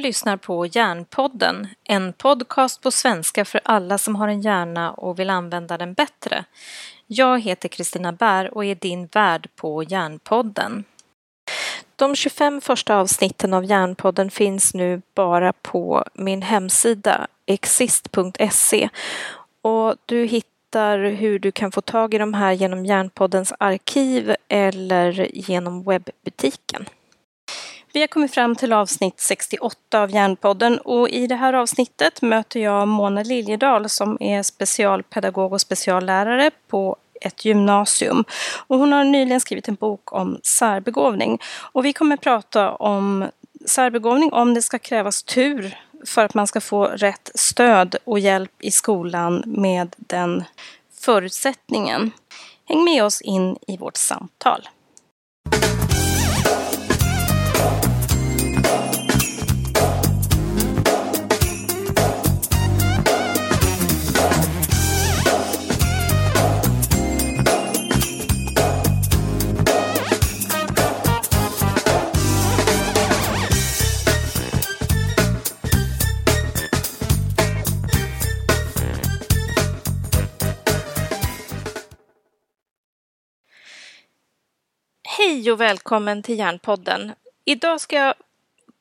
lyssnar på Hjärnpodden, en podcast på svenska för alla som har en hjärna och vill använda den bättre. Jag heter Kristina Bär och är din värd på Hjärnpodden. De 25 första avsnitten av Hjärnpodden finns nu bara på min hemsida exist.se och du hittar hur du kan få tag i de här genom Hjärnpoddens arkiv eller genom webbutiken. Vi har kommit fram till avsnitt 68 av Hjärnpodden och i det här avsnittet möter jag Mona Liljedahl som är specialpedagog och speciallärare på ett gymnasium. Och hon har nyligen skrivit en bok om särbegåvning. Och vi kommer prata om särbegåvning, om det ska krävas tur för att man ska få rätt stöd och hjälp i skolan med den förutsättningen. Häng med oss in i vårt samtal. Hej och välkommen till Hjärnpodden. Idag ska jag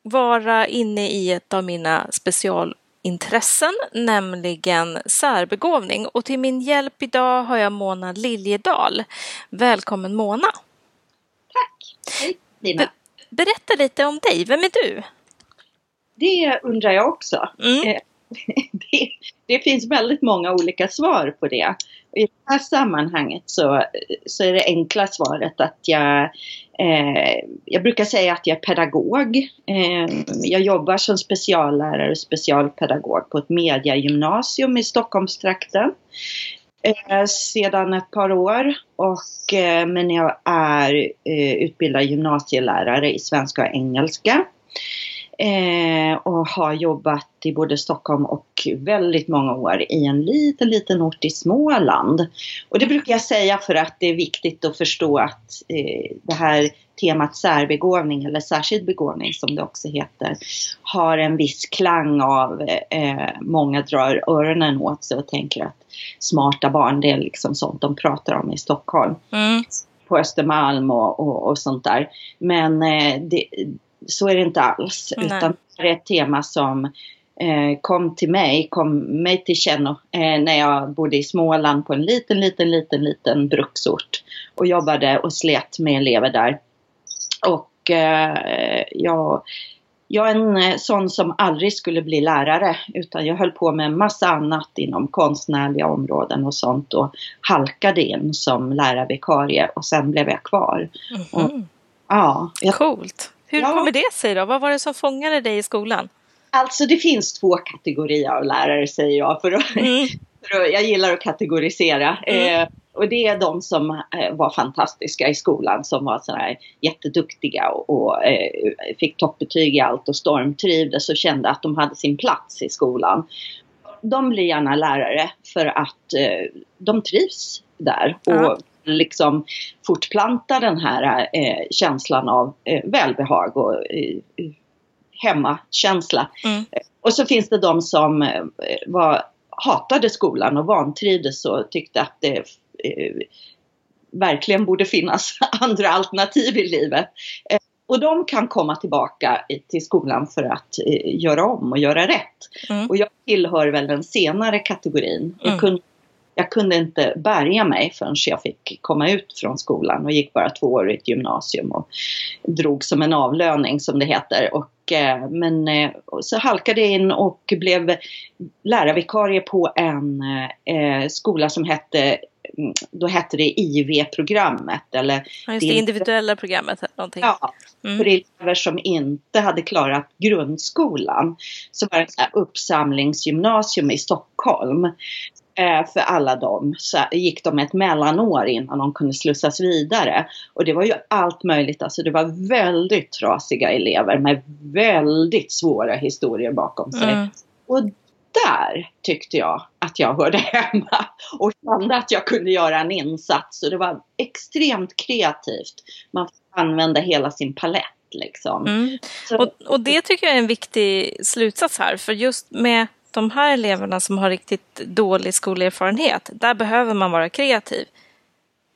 vara inne i ett av mina specialintressen, nämligen särbegåvning. Och till min hjälp idag har jag Mona Liljedahl. Välkommen Mona! Tack! Hej Lina! Be berätta lite om dig, vem är du? Det undrar jag också. Mm. Eh, det, det, finns väldigt många olika svar på det. I det här sammanhanget så, så är det enkla svaret att jag, eh, jag brukar säga att jag är pedagog. Eh, jag jobbar som speciallärare och specialpedagog på ett mediagymnasium i Stockholmstrakten eh, sedan ett par år. Och, eh, men jag är eh, utbildad gymnasielärare i svenska och engelska. Eh, och har jobbat i både Stockholm och väldigt många år i en liten, liten ort i Småland. Och det brukar jag säga för att det är viktigt att förstå att eh, det här temat särbegåvning eller särskild begåvning som det också heter har en viss klang av eh, många drar öronen åt sig och tänker att smarta barn det är liksom sånt de pratar om i Stockholm. Mm. På Östermalm och, och, och sånt där. Men eh, det, så är det inte alls. Nej. Utan det är ett tema som eh, kom till mig, kom mig till känna eh, när jag bodde i Småland på en liten, liten, liten, liten bruksort. Och jobbade och slet med elever där. Och eh, jag, jag är en sån som aldrig skulle bli lärare utan jag höll på med massa annat inom konstnärliga områden och sånt och halkade in som lärarvikarie och sen blev jag kvar. Mm -hmm. och, ja, jag, Coolt! Hur ja. kommer det sig då? Vad var det som fångade dig i skolan? Alltså det finns två kategorier av lärare säger jag. För, att, mm. för att, jag gillar att kategorisera. Mm. Eh, och det är de som eh, var fantastiska i skolan som var sådär jätteduktiga och, och eh, fick toppbetyg i allt och stormtrivdes och kände att de hade sin plats i skolan. De blir gärna lärare för att eh, de trivs där och liksom fortplanta den här eh, känslan av eh, välbehag och eh, hemmakänsla. Mm. Och så finns det de som eh, var, hatade skolan och vantrivdes och tyckte att det eh, verkligen borde finnas andra alternativ i livet. Eh, och de kan komma tillbaka till skolan för att göra om och göra rätt. Mm. Och jag tillhör väl den senare kategorin. Jag mm. kunde jag kunde inte bärga mig förrän jag fick komma ut från skolan och gick bara två år i ett gymnasium och drog som en avlöning som det heter. Och, eh, men eh, så halkade jag in och blev lärarvikarie på en eh, skola som hette mm, då hette det IV-programmet. Eller ja, just det, individuella programmet. Någonting. Ja, mm. för elever som inte hade klarat grundskolan. Så var det ett uppsamlingsgymnasium i Stockholm för alla dem så gick de ett mellanår innan de kunde slussas vidare. Och det var ju allt möjligt, alltså det var väldigt trasiga elever med väldigt svåra historier bakom sig. Mm. Och där tyckte jag att jag hörde hemma och kände att jag kunde göra en insats. Och det var extremt kreativt. Man fick använda hela sin palett Liksom. Mm. Och, och det tycker jag är en viktig slutsats här, för just med de här eleverna som har riktigt dålig skolerfarenhet, där behöver man vara kreativ.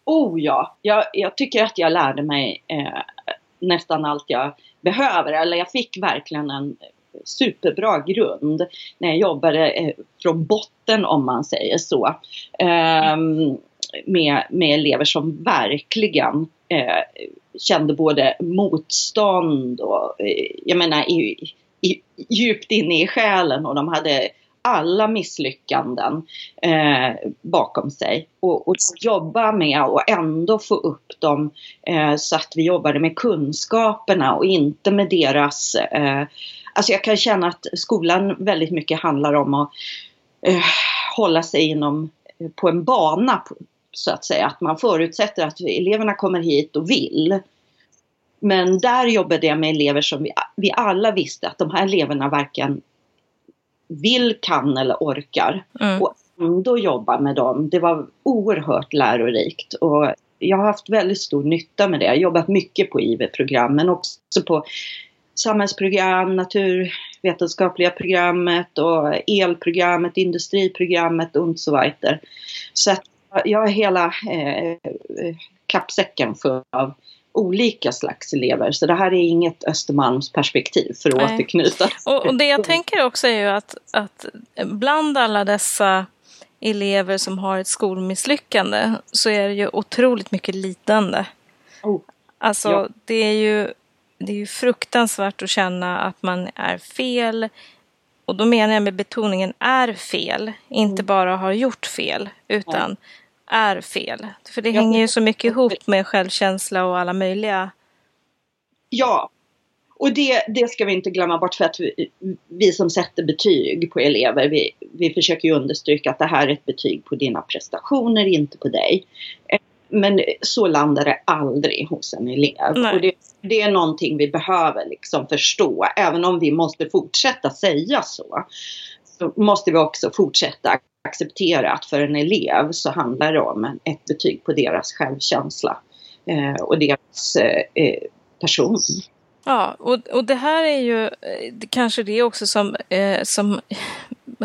Oh ja, jag, jag tycker att jag lärde mig eh, nästan allt jag behöver. Eller jag fick verkligen en superbra grund när jag jobbade eh, från botten om man säger så. Eh, med, med elever som verkligen eh, kände både motstånd och eh, jag menar i, i, djupt inne i själen och de hade alla misslyckanden eh, bakom sig och, och jobba med och ändå få upp dem eh, så att vi jobbade med kunskaperna och inte med deras eh, Alltså jag kan känna att skolan väldigt mycket handlar om att eh, hålla sig inom eh, på en bana så att säga. Att man förutsätter att eleverna kommer hit och vill. Men där jobbade jag med elever som vi, vi alla visste att de här eleverna varken vill, kan eller orkar. Mm. Och ändå jobba med dem. Det var oerhört lärorikt. Och jag har haft väldigt stor nytta med det. Jag har jobbat mycket på IV-program men också på samhällsprogram, naturvetenskapliga programmet och elprogrammet, industriprogrammet och så vidare. Så att jag har hela eh, kappsäcken för av olika slags elever. Så det här är inget Östermalms perspektiv för att Nej. återknyta. Och, och, det jag tänker också är ju att, att bland alla dessa elever som har ett skolmisslyckande så är det ju otroligt mycket lidande. Oh. Alltså ja. det är ju det är ju fruktansvärt att känna att man är fel. Och då menar jag med betoningen är fel, inte mm. bara har gjort fel, utan Nej är fel? För det hänger ju så mycket ihop med självkänsla och alla möjliga... Ja, och det, det ska vi inte glömma bort för att vi, vi som sätter betyg på elever, vi, vi försöker ju understryka att det här är ett betyg på dina prestationer, inte på dig. Men så landar det aldrig hos en elev. Och det, det, är någonting vi behöver liksom förstå, även om vi måste fortsätta säga så. Så måste vi också fortsätta acceptera att för en elev så handlar det om ett betyg på deras självkänsla eh, och deras eh, eh, person. Ja, och, och det här är ju kanske det också som, eh, som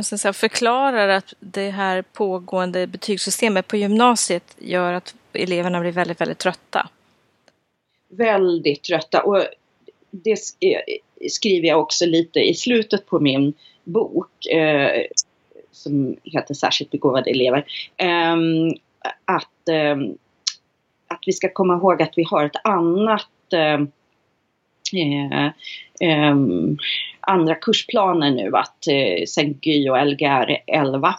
säga, förklarar att det här pågående betygssystemet på gymnasiet gör att eleverna blir väldigt, väldigt trötta. Väldigt trötta och det skriver jag också lite i slutet på min bok. Eh, som heter Särskilt begåvade elever. Ehm, att, ehm, att vi ska komma ihåg att vi har ett annat ehm, Eh, eh, andra kursplaner nu att eh, sen GY och Lgr 11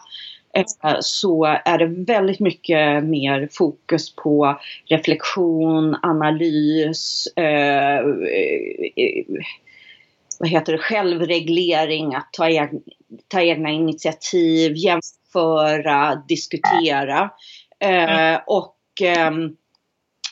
eh, så är det väldigt mycket mer fokus på reflektion, analys, eh, eh vad heter det, självreglering, att ta, eg ta egna initiativ, jämföra, diskutera. Eh, och, eh,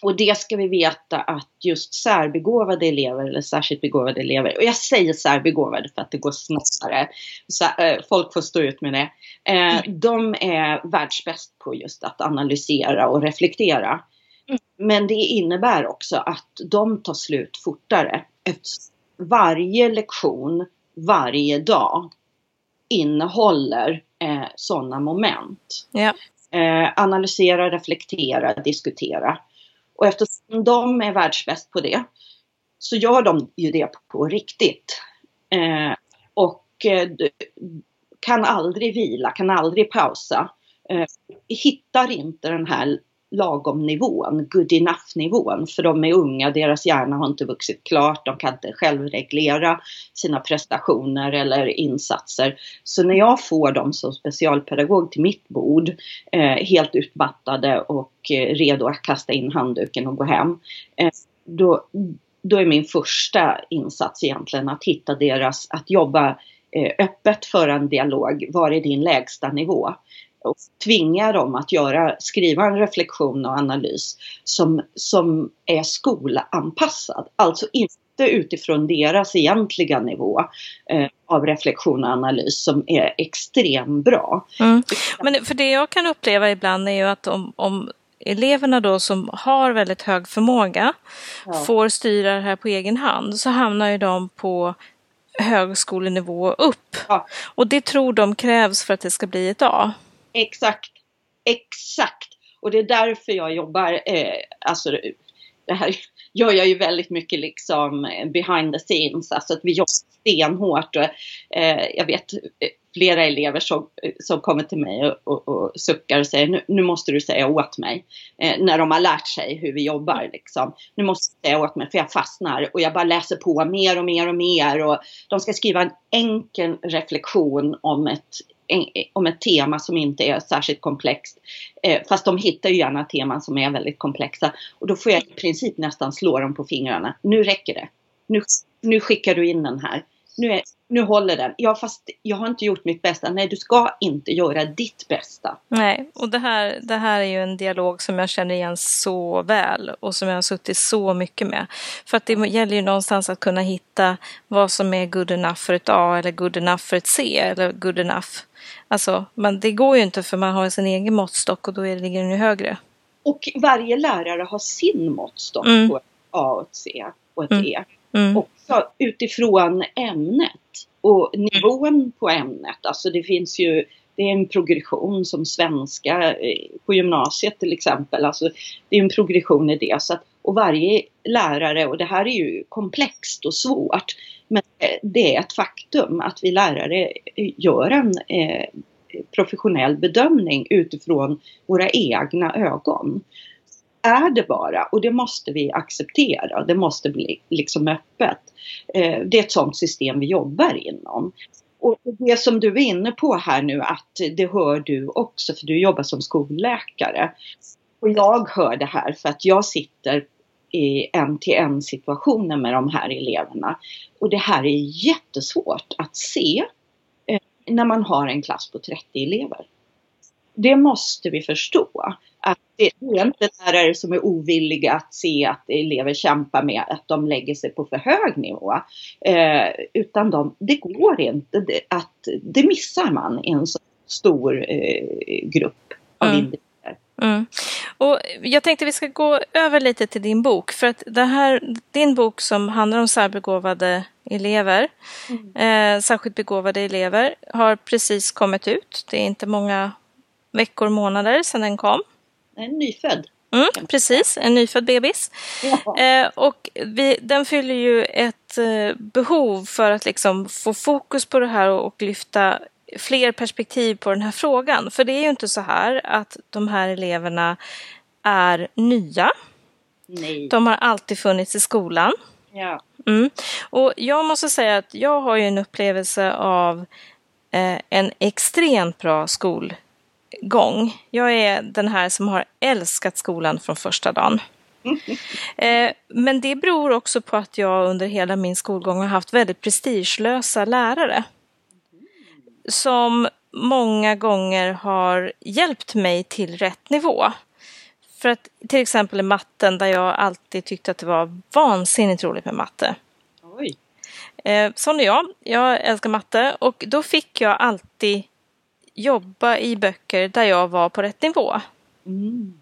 och det ska vi veta att just särbegåvade elever eller särskilt begåvade elever, och jag säger särbegåvade för att det går snabbare, så, eh, folk får stå ut med det. Eh, mm. De är världsbäst på just att analysera och reflektera. Mm. Men det innebär också att de tar slut fortare varje lektion varje dag innehåller eh, sådana moment. Ja. Eh, analysera, reflektera, diskutera. Och eftersom de är världsbäst på det så gör de ju det på riktigt. Eh, och eh, kan aldrig vila, kan aldrig pausa. Eh, hittar inte den här lagom nivån, good enough nivån. För de är unga, deras hjärna har inte vuxit klart, de kan inte självreglera sina prestationer eller insatser. Så när jag får dem som specialpedagog till mitt bord, eh, helt utmattade och eh, redo att kasta in handduken och gå hem, eh, då, då är min första insats egentligen att hitta deras, att jobba eh, öppet för en dialog. Var är din lägsta nivå? Och tvinga dem att göra, skriva en reflektion och analys som, som är skolanpassad. Alltså inte utifrån deras egentliga nivå eh, av reflektion och analys som är extremt bra. Mm. Men för det jag kan uppleva ibland är ju att om, om eleverna då som har väldigt hög förmåga ja. får styra det här på egen hand så hamnar ju de på högskolenivå upp. Ja. Och det tror de krävs för att det ska bli ett A. Exakt, exakt. Och det är därför jag jobbar, eh, alltså det här gör jag ju väldigt mycket liksom eh, behind the scenes, alltså att vi jobbar stenhårt. Och, eh, jag vet eh, flera elever som, eh, som kommer till mig och, och, och suckar och säger nu, nu, måste du säga åt mig. Eh, när de har lärt sig hur vi jobbar liksom. Nu måste du säga åt mig för jag fastnar och jag bara läser på mer och mer och mer. Och de ska skriva en enkel reflektion om ett om ett tema som inte är särskilt komplext. Eh, fast de hittar ju gärna teman som är väldigt komplexa. Och då får jag i princip nästan slå dem på fingrarna. Nu räcker det. Nu, nu skickar du in den här nu, är, nu håller den. Ja, fast jag har inte gjort mitt bästa. Nej, du ska inte göra ditt bästa. Nej, och det här, det här är ju en dialog som jag känner igen så väl och som jag har suttit så mycket med. För att det gäller ju någonstans att kunna hitta vad som är good enough för ett A eller good enough för ett C eller good enough. Alltså, men det går ju inte för man har sin egen måttstock och då ligger den ju högre. Och varje lärare har sin måttstock mm. på ett A och ett C och ett mm. E. Mm. Också utifrån ämnet och nivån på ämnet. Alltså det finns ju det är en progression som svenska eh, på gymnasiet till exempel. Alltså det är en progression i det. Så att, och varje lärare, och det här är ju komplext och svårt, men det är ett faktum att vi lärare gör en eh, professionell bedömning utifrån våra egna ögon är det bara och det måste vi acceptera. Det måste bli liksom öppet. Eh, det är ett sådant system vi jobbar inom. Och det som du är inne på här nu att det hör du också för du jobbar som skolläkare. Och jag hör det här för att jag sitter i en till en situationer med de här eleverna. Och det här är jättesvårt att se eh, när man har en klass på 30 elever. Det måste vi förstå att det är inte lärare som är ovilliga att se att elever kämpar med att de lägger sig på för hög nivå. Eh, utan de, det går inte, det, att, det missar man i en så stor eh, grupp av mm. individer. Mm. Och jag tänkte vi ska gå över lite till din bok. För att det här, din bok som handlar om särbegåvade elever, mm. eh, särskilt begåvade elever, har precis kommit ut. Det är inte många veckor, månader sedan den kom en nyfödd. Mm, precis, en nyfödd bebis. Ja. Eh, och vi, den fyller ju ett eh, behov för att liksom få fokus på det här och, och lyfta fler perspektiv på den här frågan. För det är ju inte så här att de här eleverna är nya. Nej. De har alltid funnits i skolan. Ja. Mm. Och jag måste säga att jag har ju en upplevelse av eh, en extremt bra skol gång. Jag är den här som har älskat skolan från första dagen. Eh, men det beror också på att jag under hela min skolgång har haft väldigt prestigelösa lärare. Som många gånger har hjälpt mig till rätt nivå. För att till exempel i matten där jag alltid tyckte att det var vansinnigt roligt med matte. Oj. Eh, sån är jag. Jag älskar matte och då fick jag alltid jobba i böcker där jag var på rätt nivå. Mm.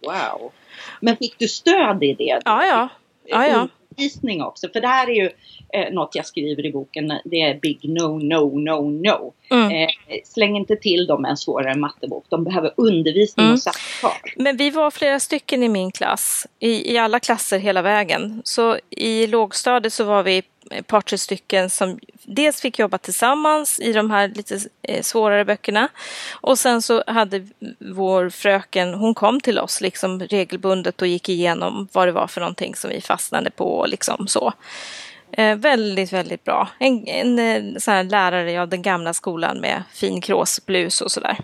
Wow! Men fick du stöd i det? Ja, ja. ja, ja. Undervisning också, för det här är ju eh, något jag skriver i boken. Det är big no, no, no, no. Mm. Eh, släng inte till dem en svårare mattebok. De behöver undervisning mm. och samtal. Men vi var flera stycken i min klass, i, i alla klasser hela vägen. Så i lågstadiet så var vi ett par, tre stycken som dels fick jobba tillsammans i de här lite eh, svårare böckerna. Och sen så hade vår fröken, hon kom till oss liksom regelbundet och gick igenom vad det var för någonting som vi fastnade på liksom så. Eh, väldigt, väldigt bra. En, en, en eh, sån här lärare, ja den gamla skolan med fin kråsblus och sådär.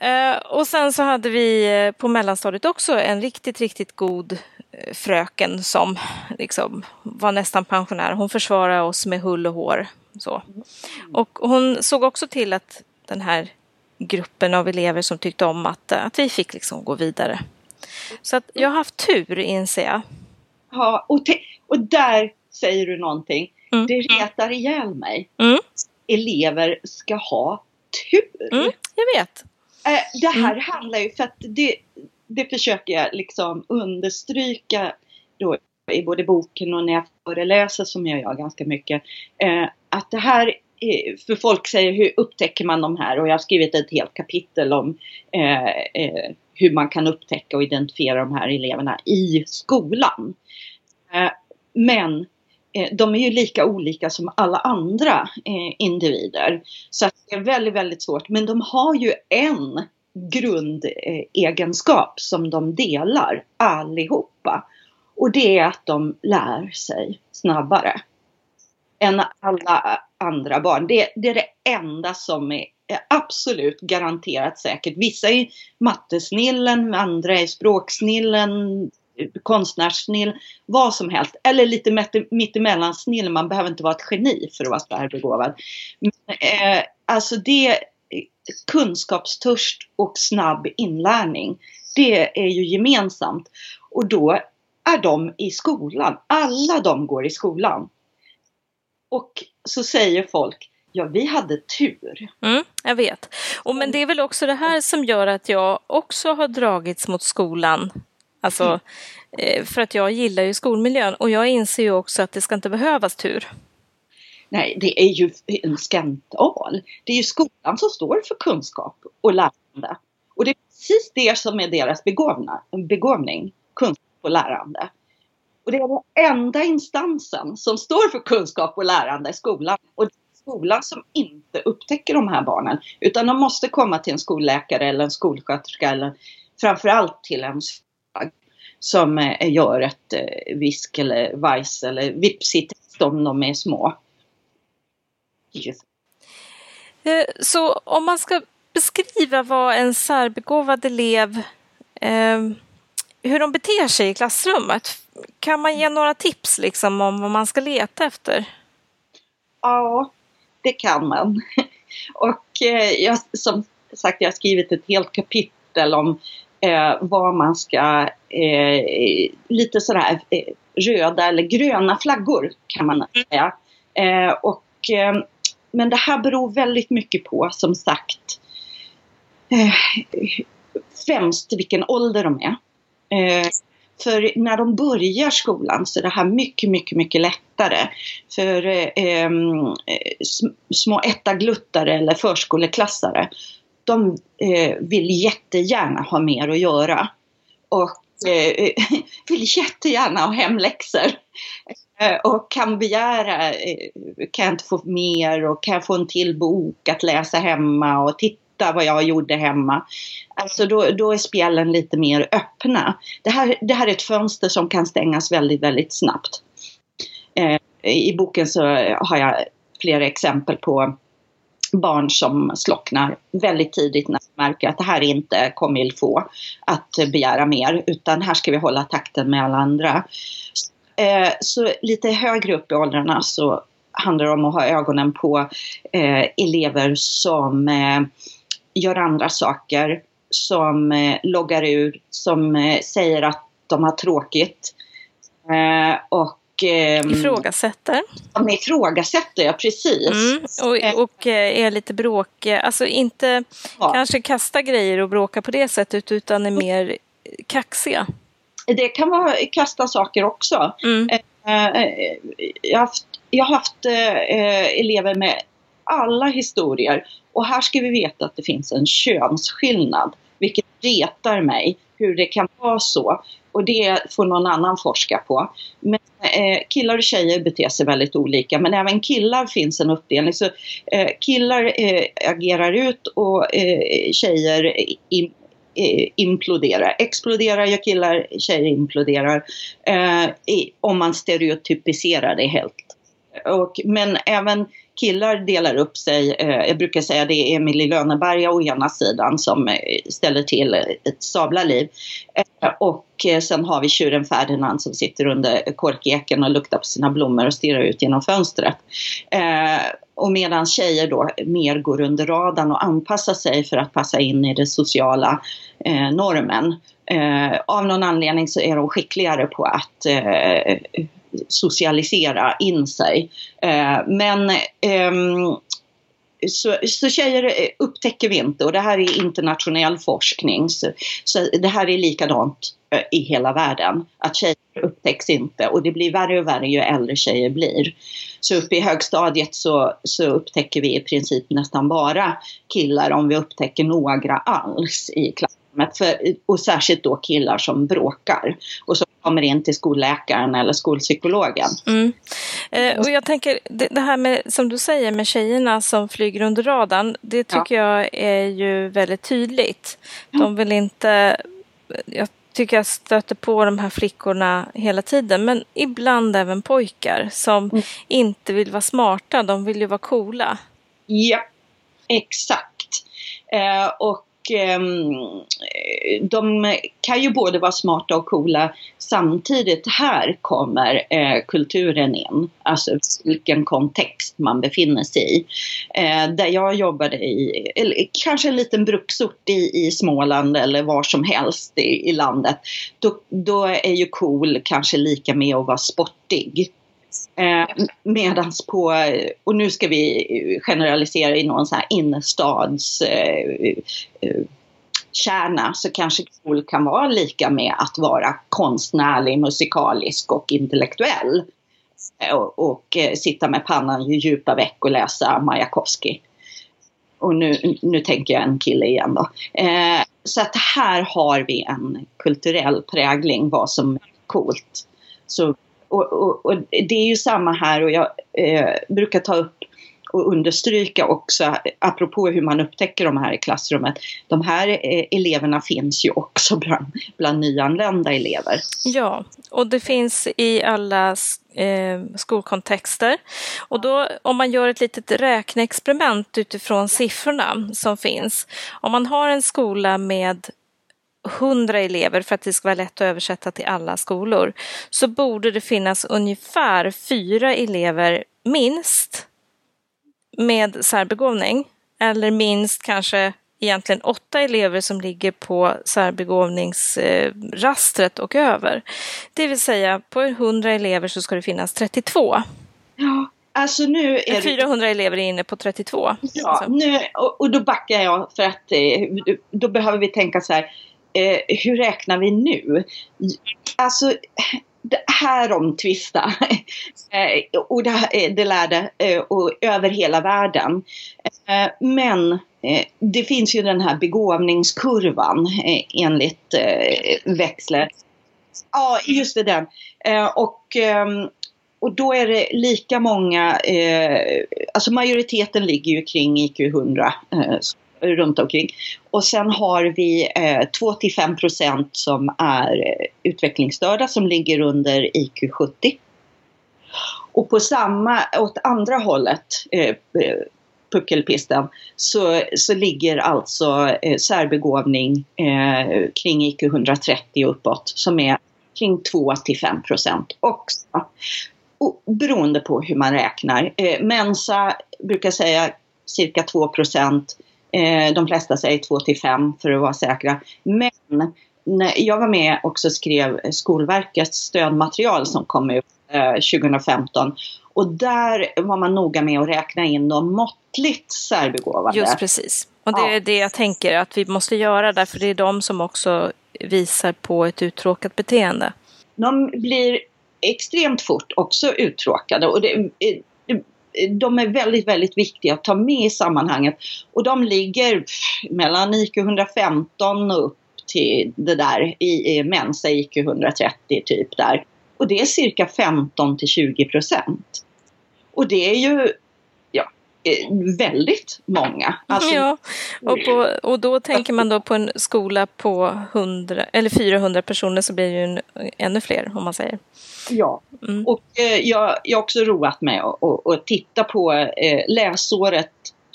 eh, och sen så hade vi eh, på mellanstadiet också en riktigt, riktigt god fröken som liksom var nästan pensionär. Hon försvarade oss med hull och hår. Så. Och hon såg också till att den här gruppen av elever som tyckte om matte, att vi fick liksom gå vidare. Så att jag har haft tur inser jag. Ja, och, och där säger du någonting. Mm. Det retar ihjäl mig. Mm. Elever ska ha tur. Mm, jag vet. Äh, det här mm. handlar ju för att det, det försöker jag liksom understryka då i både boken och när jag föreläser som jag gör ganska mycket. Eh, att det här för folk säger hur upptäcker man de här och jag har skrivit ett helt kapitel om eh, eh, hur man kan upptäcka och identifiera de här eleverna i skolan. Eh, men eh, de är ju lika olika som alla andra eh, individer. Så det är väldigt, väldigt svårt. Men de har ju en grundegenskap som de delar allihopa. Och det är att de lär sig snabbare än alla andra barn. Det, det är det enda som är, är absolut garanterat säkert. Vissa är mattesnillen, andra är språksnillen, konstnärssnill, vad som helst. Eller lite mittemellan snill, man behöver inte vara ett geni för att vara spärbegåvad. eh, alltså det, kunskapstörst och snabb inlärning, det är ju gemensamt. Och då är de i skolan. Alla de går i skolan. Och så säger folk, ja vi hade tur. Mm, jag vet. Och men det är väl också det här som gör att jag också har dragits mot skolan. Alltså, mm. Eh, för att jag gillar ju skolmiljön och jag inser ju också att det ska inte behövas tur. Nej, det är ju en skandal. Det är ju skolan som står för kunskap och lärande. Och det är precis det som är deras begåvning, kunskap och lärande. Och det är den enda instansen som står för kunskap och lärande i skolan. Och det är skolan som inte upptäcker de här barnen. Utan de måste komma till en skolläkare eller en skolsköterska eller framförallt till en som eh, gör ett eh, visk eller vajs eller vipsitest om de är små. Just. Eh, så om man ska beskriva vad en särbegåvad elev, hur de beter sig i klassrummet, kan man ge några tips liksom om vad man ska leta efter? Ja, det kan man. Och eh, jag, som sagt, jag har skrivit ett helt kapitel om eh, vad man ska, eh, lite sådär eh, röda eller gröna flaggor kan man mm. säga. Eh, och, eh, men det här beror väldigt mycket på, som sagt, eh, främst vilken ålder de är. Eh, för när de börjar skolan så är det här mycket, mycket, mycket lättare. För eh, ehm, eh små ettagluttare eller förskoleklassare, de eh, vill jättegärna ha mer att göra. Och eh, vill jättegärna ha hemläxor. Eh, och kan begära, eh, kan jag inte få mer och kan jag få en till bok att läsa hemma och titta titta vad jag gjorde hemma. Alltså då, då är spjällen lite mer öppna. Det här, det här är ett fönster som kan stängas väldigt, väldigt snabbt. Eh, I boken så har jag flera exempel på barn som slocknar väldigt tidigt när de märker att det här inte kommer få att begära mer utan här ska vi hålla takten med alla andra. Eh, så lite högre upp i åldrarna så handlar det om att ha ögonen på eh, elever som eh, gör andra saker, som loggar ur, som säger att de har tråkigt. Och eh, ifrågasätter. De ifrågasätter, ja precis. Mm, och, och är lite bråkiga, alltså inte ja. kanske kasta grejer och bråka på det sättet utan är mer kaxiga. Det kan vara kasta saker också. Mm. Jag har haft, jag har haft elever med alla historier. Och här ska vi veta att det finns en könsskillnad, vilket retar mig hur det kan vara så. Och det får någon annan forska på. Men eh, killar och tjejer beter sig väldigt olika, men även killar finns en uppdelning. Så eh, killar eh, agerar ut och eh, tjejer im, eh, imploderar. Exploderar gör killar, tjejer imploderar. Eh, om man stereotypiserar det helt. Och, men även killar delar upp sig. Eh, jag brukar säga det är Emil i Lönneberga å ena sidan som eh, ställer till ett sabla liv. Eh, och eh, sen har vi tjuren Ferdinand som sitter under korkeken och luktar på sina blommor och stirrar ut genom fönstret. Eh, och medan tjejer då mer går under radarn och anpassar sig för att passa in i den sociala eh, normen. Eh, av någon anledning så är de skickligare på att eh, socialisera in sig. Eh, men ehm, så, så tjejer eh, upptäcker vi inte och det här är internationell forskning. Så, så det här är likadant eh, i hela världen. Att tjejer upptäcks inte och det blir värre och värre ju äldre tjejer blir. Så uppe i högstadiet så, så upptäcker vi i princip nästan bara killar om vi upptäcker några alls i klassrummet. För, och särskilt då killar som bråkar och som kommer in till skolläkaren eller skolpsykologen. Mm. Eh, och jag tänker, det, det, här med, som du säger med tjejerna som flyger under radarn, det tycker ja. jag är ju väldigt tydligt. De vill inte, jag tycker jag stöter på de här flickorna hela tiden, men ibland även pojkar som mm. inte vill vara smarta, de vill ju vara coola. Ja, exakt. Eh, och Ehm, eh, de kan ju både vara smarta och coola samtidigt. Här kommer eh, kulturen in, alltså vilken kontext man befinner sig i. Eh, där jag jobbade i, eller kanske en liten bruksort i, i Småland eller var som helst i, i landet. Då, då är ju cool kanske lika med att vara sportig. Eh, medans på, och nu ska vi generalisera i någon så här innerstads eh, eh, kärna så kanske cool kan vara lika med att vara konstnärlig, musikalisk och intellektuell. Eh, och, och eh, sitta med pannan i djupa veck och läsa Majakovskij. Och nu, nu tänker jag en kille igen då. Eh, så att här har vi en kulturell prägling vad som är coolt. Så och, och, och, det är ju samma här och jag eh, brukar ta upp och understryka också, apropå hur man upptäcker de här i klassrummet, de här eh, eleverna finns ju också bland, bland nyanlända elever. Ja, och det finns i alla eh, skolkontexter. Och då om man gör ett litet räkneexperiment utifrån siffrorna som finns. Om man har en skola med 100 elever för att det ska vara lätt att översätta till alla skolor så borde det finnas ungefär fyra elever minst med särbegåvning eller minst kanske egentligen åtta elever som ligger på särbegåvningsrastret och över. Det vill säga på 100 elever så ska det finnas 32. Ja, alltså nu är 400 det... elever är inne på 32. Ja, nu, och, och då backar jag för att eh, då behöver vi tänka så här eh, hur räknar vi nu? Alltså, här omtvista. Eh, och det, eh, det lärde eh, och över hela världen. Eh, men eh, det finns ju den här begåvningskurvan enligt Växler. Ja, just det den. Och, ehm, och då är det lika många, alltså majoriteten ligger ju kring IQ 100 runt omkring. Och sen har vi eh, 2 5 procent som är eh, utvecklingsstörda som ligger under IQ 70. Och på samma, åt andra hållet, eh, eh, puckelpisten, så, så ligger alltså eh, särbegåvning eh, kring IQ 130 uppåt som är kring 2 5 procent också. Och, beroende på hur man räknar. Eh, Mensa brukar säga cirka 2 procent Eh, de flesta säger 2 till 5 för att vara säkra. Men när jag var med också skrev Skolverkets stödmaterial som kom ut 2015. Eh, och där var man noga med att räkna in de måttligt särbegåvade. Just precis. Och det är det jag tänker att vi måste göra därför det är de som också visar på ett uttråkat beteende. De blir extremt fort också uttråkade och det, de är väldigt, väldigt viktiga att ta med i sammanhanget. Och de ligger mellan IQ 115 och upp till det där i, i Mensa IQ 130 typ där. Och det är cirka 15 till 20 procent. Och det är ju väldigt många. Alltså, ja, och, på, och då tänker man då på en skola på 100, eller 400 personer så blir det ju en, ännu fler om man säger. Ja, mm. och eh, jag, jag har också roat mig att titta på eh, läsåret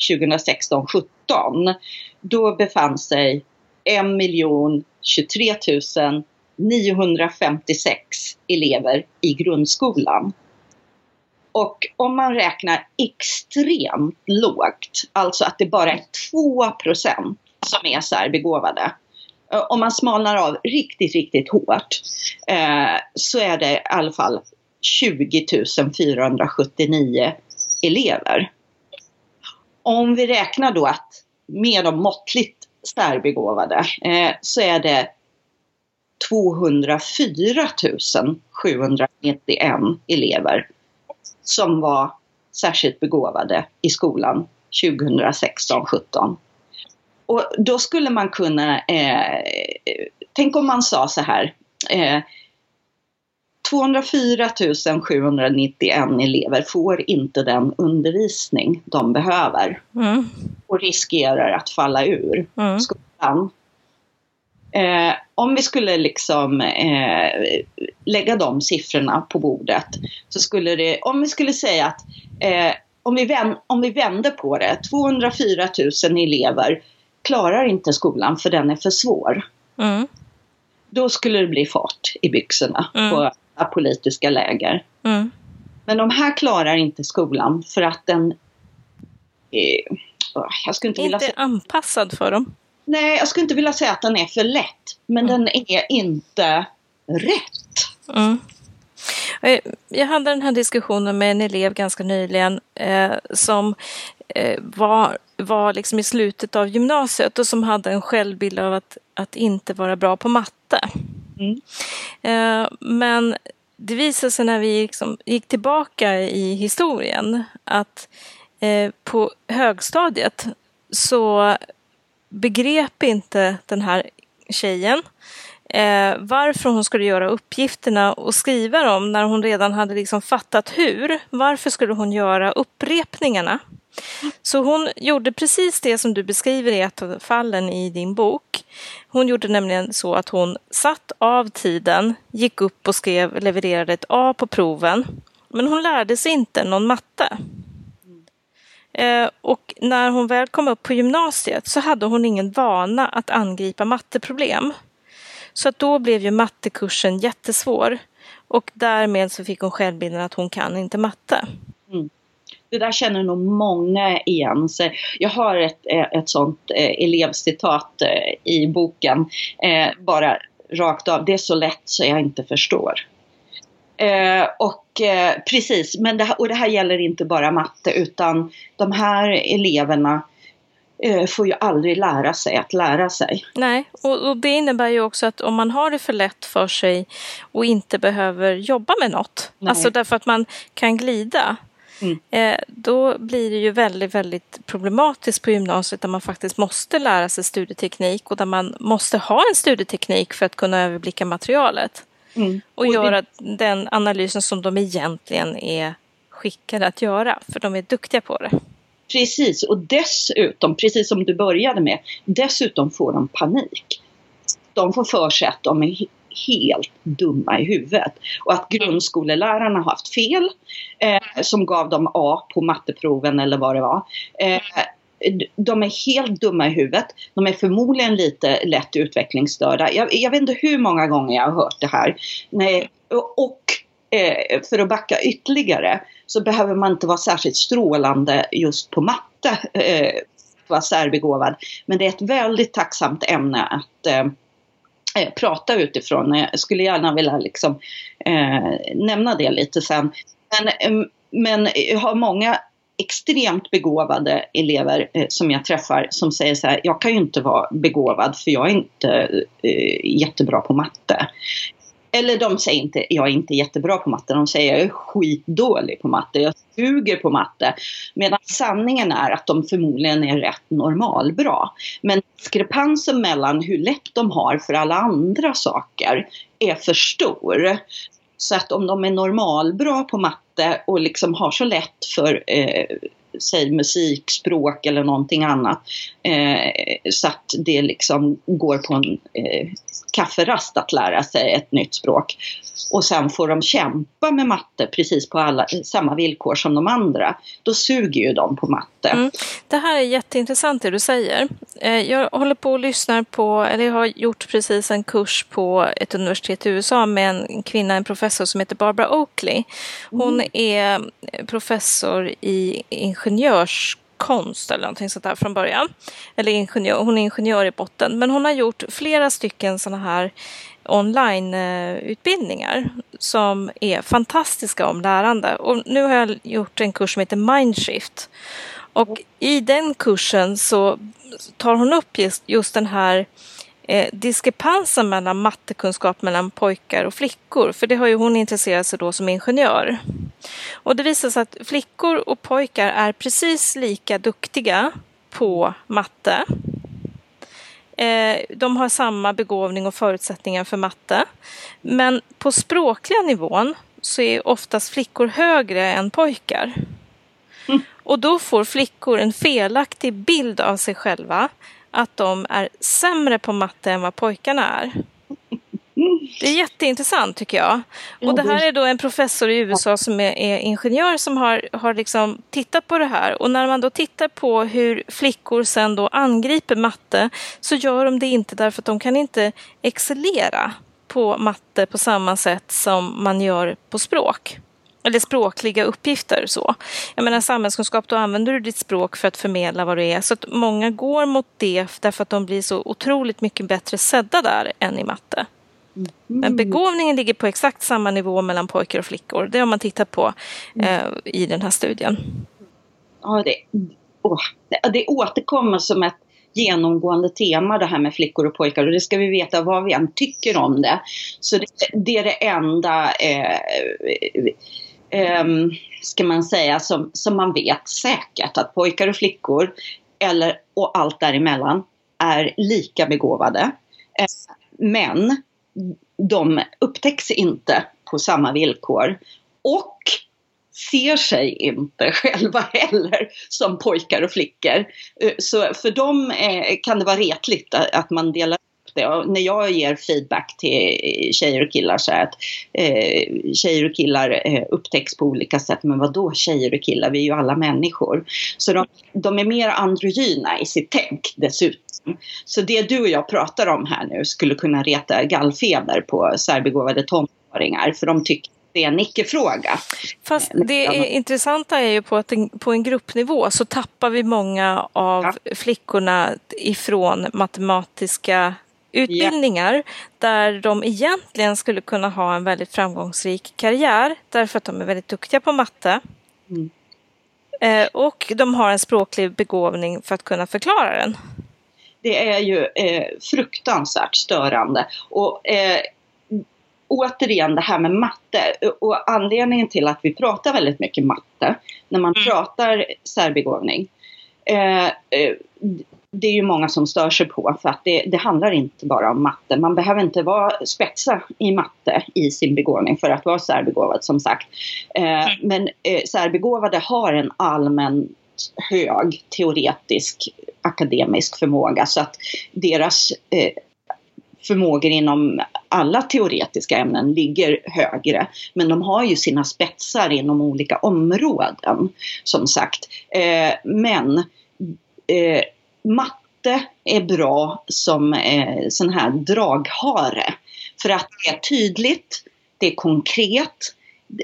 2016-17. Då befann sig 1 23 956 elever i grundskolan. Och om man räknar extremt lågt, alltså att det bara är 2% som är särbegåvade. Eh, om man smalnar av riktigt, riktigt hårt eh, så är det i alla fall 20 479 elever. om vi räknar då att med de måttligt särbegåvade eh, så är det 204 791 elever som var särskilt begåvade i skolan 2016-17. Och då skulle man kunna, eh, tänk om man sa så här, eh, 204 791 elever får inte den undervisning de behöver mm. och riskerar att falla ur mm. skolan. Eh, om vi skulle liksom eh, lägga de siffrorna på bordet så skulle det, om vi skulle säga att eh, om, vi vänd, om vi vände på det, 204 000 elever klarar inte skolan för den är för svår. Mm. Då skulle det bli fart i byxorna mm. på politiska läger. Mm. Men de här klarar inte skolan för att den är, jag skulle inte, inte vilja anpassad för dem. Nej, jag skulle inte vilja säga att den är för lätt. Men mm. den är inte rätt. Mm. Jag hade den här diskussionen med en elev ganska nyligen eh, som eh, var, var liksom i slutet av gymnasiet och som hade en självbild av att, att inte vara bra på matte. Mm. Eh, men det visade sig när vi liksom gick tillbaka i historien att eh, på högstadiet så begrep inte den här tjejen eh, varför hon skulle göra uppgifterna och skriva dem när hon redan hade liksom fattat hur. Varför skulle hon göra upprepningarna? Så hon gjorde precis det som du beskriver i ett av fallen i din bok. Hon gjorde nämligen så att hon satt av tiden, gick upp och skrev, levererade ett A på proven. Men hon lärde sig inte någon matte. Eh, och när hon väl kom upp på gymnasiet så hade hon ingen vana att angripa matteproblem. Så att då blev ju mattekursen jättesvår. Och därmed så fick hon självbilden att hon kan inte matte. Mm. Det där känner nog många igen sig. Jag har ett, eh, ett sånt eh, elevcitat i boken. Bara rakt av. Det är så lätt så jag inte förstår. Och och eh, precis, men det, och det här gäller inte bara matte utan de här eleverna eh, får ju aldrig lära sig att lära sig. Nej, och, och, det innebär ju också att om man har det för lätt för sig och inte behöver jobba med något, Nej. alltså därför att man kan glida, Mm. Eh, då blir det ju väldigt, väldigt problematiskt på gymnasiet där man faktiskt måste lära sig studieteknik och där man måste ha en studieteknik för att kunna överblicka materialet. Mm. Och, och göra det... den analysen som de egentligen är skickade att göra, för de är duktiga på det. Precis, och dessutom, precis som du började med, dessutom får de panik. De får för sig att de är helt dumma i huvudet. Och att grundskolelärarna har haft fel, eh, som gav dem A på matteproven eller vad det var. Eh, de är helt dumma i huvudet. De är förmodligen lite lätt utvecklingsstörda. Jag, jag vet inte hur många gånger jag har hört det här. Nej, och eh, för att backa ytterligare så behöver man inte vara särskilt strålande just på matte eh, vara särbegåvad. Men det är ett väldigt tacksamt ämne att eh, eh, prata utifrån. Jag skulle gärna vilja liksom, eh, nämna det lite sen. Men, eh, men jag har många extremt begåvade elever eh, som jag träffar som säger så här, jag kan ju inte vara begåvad för jag är inte eh, jättebra på matte. Eller de säger inte, jag är inte jättebra på matte, de säger jag är skitdålig på matte, jag suger på matte. Medan sanningen är att de förmodligen är rätt normalbra. Men diskrepansen mellan hur lätt de har för alla andra saker är för stor. Så att om de är normalbra på matte och liksom har så lätt för eh, säg musik, språk eller någonting annat. Eh, så att det liksom går på en eh, kafferast att lära sig ett nytt språk. Och sen får de kämpa med matte precis på alla, samma villkor som de andra. Då suger ju de på matte. Mm. Det här är jätteintressant det du säger. Eh, jag håller på och lyssnar på, eller jag har gjort precis en kurs på ett universitet i USA med en kvinna, en professor som heter Barbara Oakley. Hon mm. är professor i ingenjörskonst eller någonting sånt där från början. Eller ingenjör, hon är ingenjör i botten. Men hon har gjort flera stycken sådana här onlineutbildningar som är fantastiska om lärande. Och nu har jag gjort en kurs som heter Mindshift. Och i den kursen så tar hon upp just, just den här eh, diskrepansen mellan mattekunskap mellan pojkar och flickor. För det har ju hon intresserat sig då som ingenjör. Och det visar sig att flickor och pojkar är precis lika duktiga på matte. Eh, de har samma begåvning och förutsättningar för matte. Men på språkliga nivån så är oftast flickor högre än pojkar. Mm. Och då får flickor en felaktig bild av sig själva att de är sämre på matte än vad pojkarna är. Det är jätteintressant tycker jag. Och det här är då en professor i USA som är, är ingenjör som har, har liksom tittat på det här. Och när man då tittar på hur flickor sen då angriper matte så gör de det inte därför att de kan inte excellera på matte på samma sätt som man gör på språk eller språkliga uppgifter. Så. Jag menar samhällskunskap, då använder du ditt språk för att förmedla vad du är. Så att många går mot det därför att de blir så otroligt mycket bättre sedda där än i matte. Mm. Men begåvningen ligger på exakt samma nivå mellan pojkar och flickor. Det har man tittat på eh, i den här studien. Ja, det, oh, det, det återkommer som ett genomgående tema det här med flickor och pojkar och det ska vi veta vad vi än tycker om det. Så det, det är det enda eh, um, ska man säga, som, som man vet säkert att pojkar och flickor, eller och allt däremellan, är lika begåvade. Uh, men de upptäcks inte på samma villkor. Och ser sig inte själva heller som pojkar och flickor. Eh, så för dem eh, kan det vara retligt att man delar det. Och när jag ger feedback till tjejer och killar så är att eh, tjejer och killar eh, upptäcks på olika sätt. Men vad då tjejer och killar? Vi är ju alla människor. Så de, de är mer androgyna i sitt tänk dessutom. Så det du och jag pratar om här nu skulle kunna reta gallfeber på särbegåvade tonåringar. För de tycker det är en icke-fråga. Fast det är, intressanta är ju på att en, på en gruppnivå så tappar vi många av ja. flickorna ifrån matematiska utbildningar yeah. där de egentligen skulle kunna ha en väldigt framgångsrik karriär därför att de är väldigt duktiga på matte. Mm. Eh, och de har en språklig begåvning för att kunna förklara den. Det är ju eh, fruktansvärt störande. Och eh, återigen det här med matte och anledningen till att vi pratar väldigt mycket matte när man mm. pratar särbegåvning. Eh, eh det är ju många som stör sig på för att det, det, handlar inte bara om matte. Man behöver inte vara spetsa i matte i sin begåvning för att vara särbegåvad som sagt. Eh, mm. Men eh, särbegåvade har en allmän hög teoretisk akademisk förmåga så att deras eh, förmågor inom alla teoretiska ämnen ligger högre. Men de har ju sina spetsar inom olika områden som sagt. Eh, men eh, matte är bra som eh, sån här draghare. För att det är tydligt, det är konkret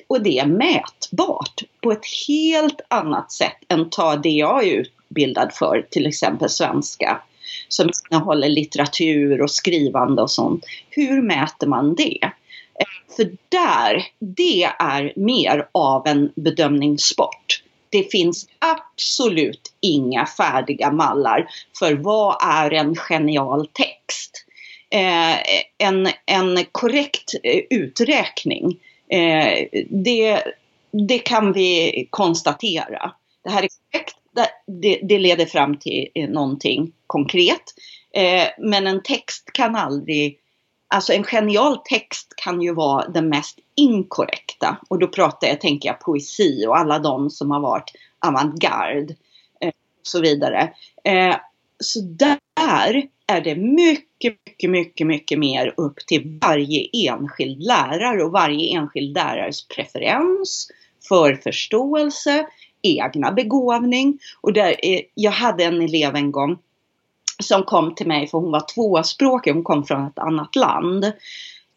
och det är mätbart på ett helt annat sätt än ta det jag är utbildad för, till exempel svenska som innehåller litteratur och skrivande och sånt. Hur mäter man det? Eh, för där, det är mer av en bedömningssport det finns absolut inga färdiga mallar för vad är en genial text. Eh, en, en korrekt eh, uträkning, eh, det, det kan vi konstatera. Det här är korrekt, det, det leder fram till eh, någonting konkret. Eh, men en text kan aldrig Alltså en genial text kan ju vara den mest inkorrekta. Och då pratar jag, tänker jag, poesi och alla de som har varit avantgarde. Eh, och så vidare. Eh, så där är det mycket, mycket, mycket, mycket mer upp till varje enskild lärare och varje enskild lärares preferens för förståelse, egna begåvning. Och där, eh, jag hade en elev en gång som kom till mig för hon var tvåspråkig, hon kom från ett annat land.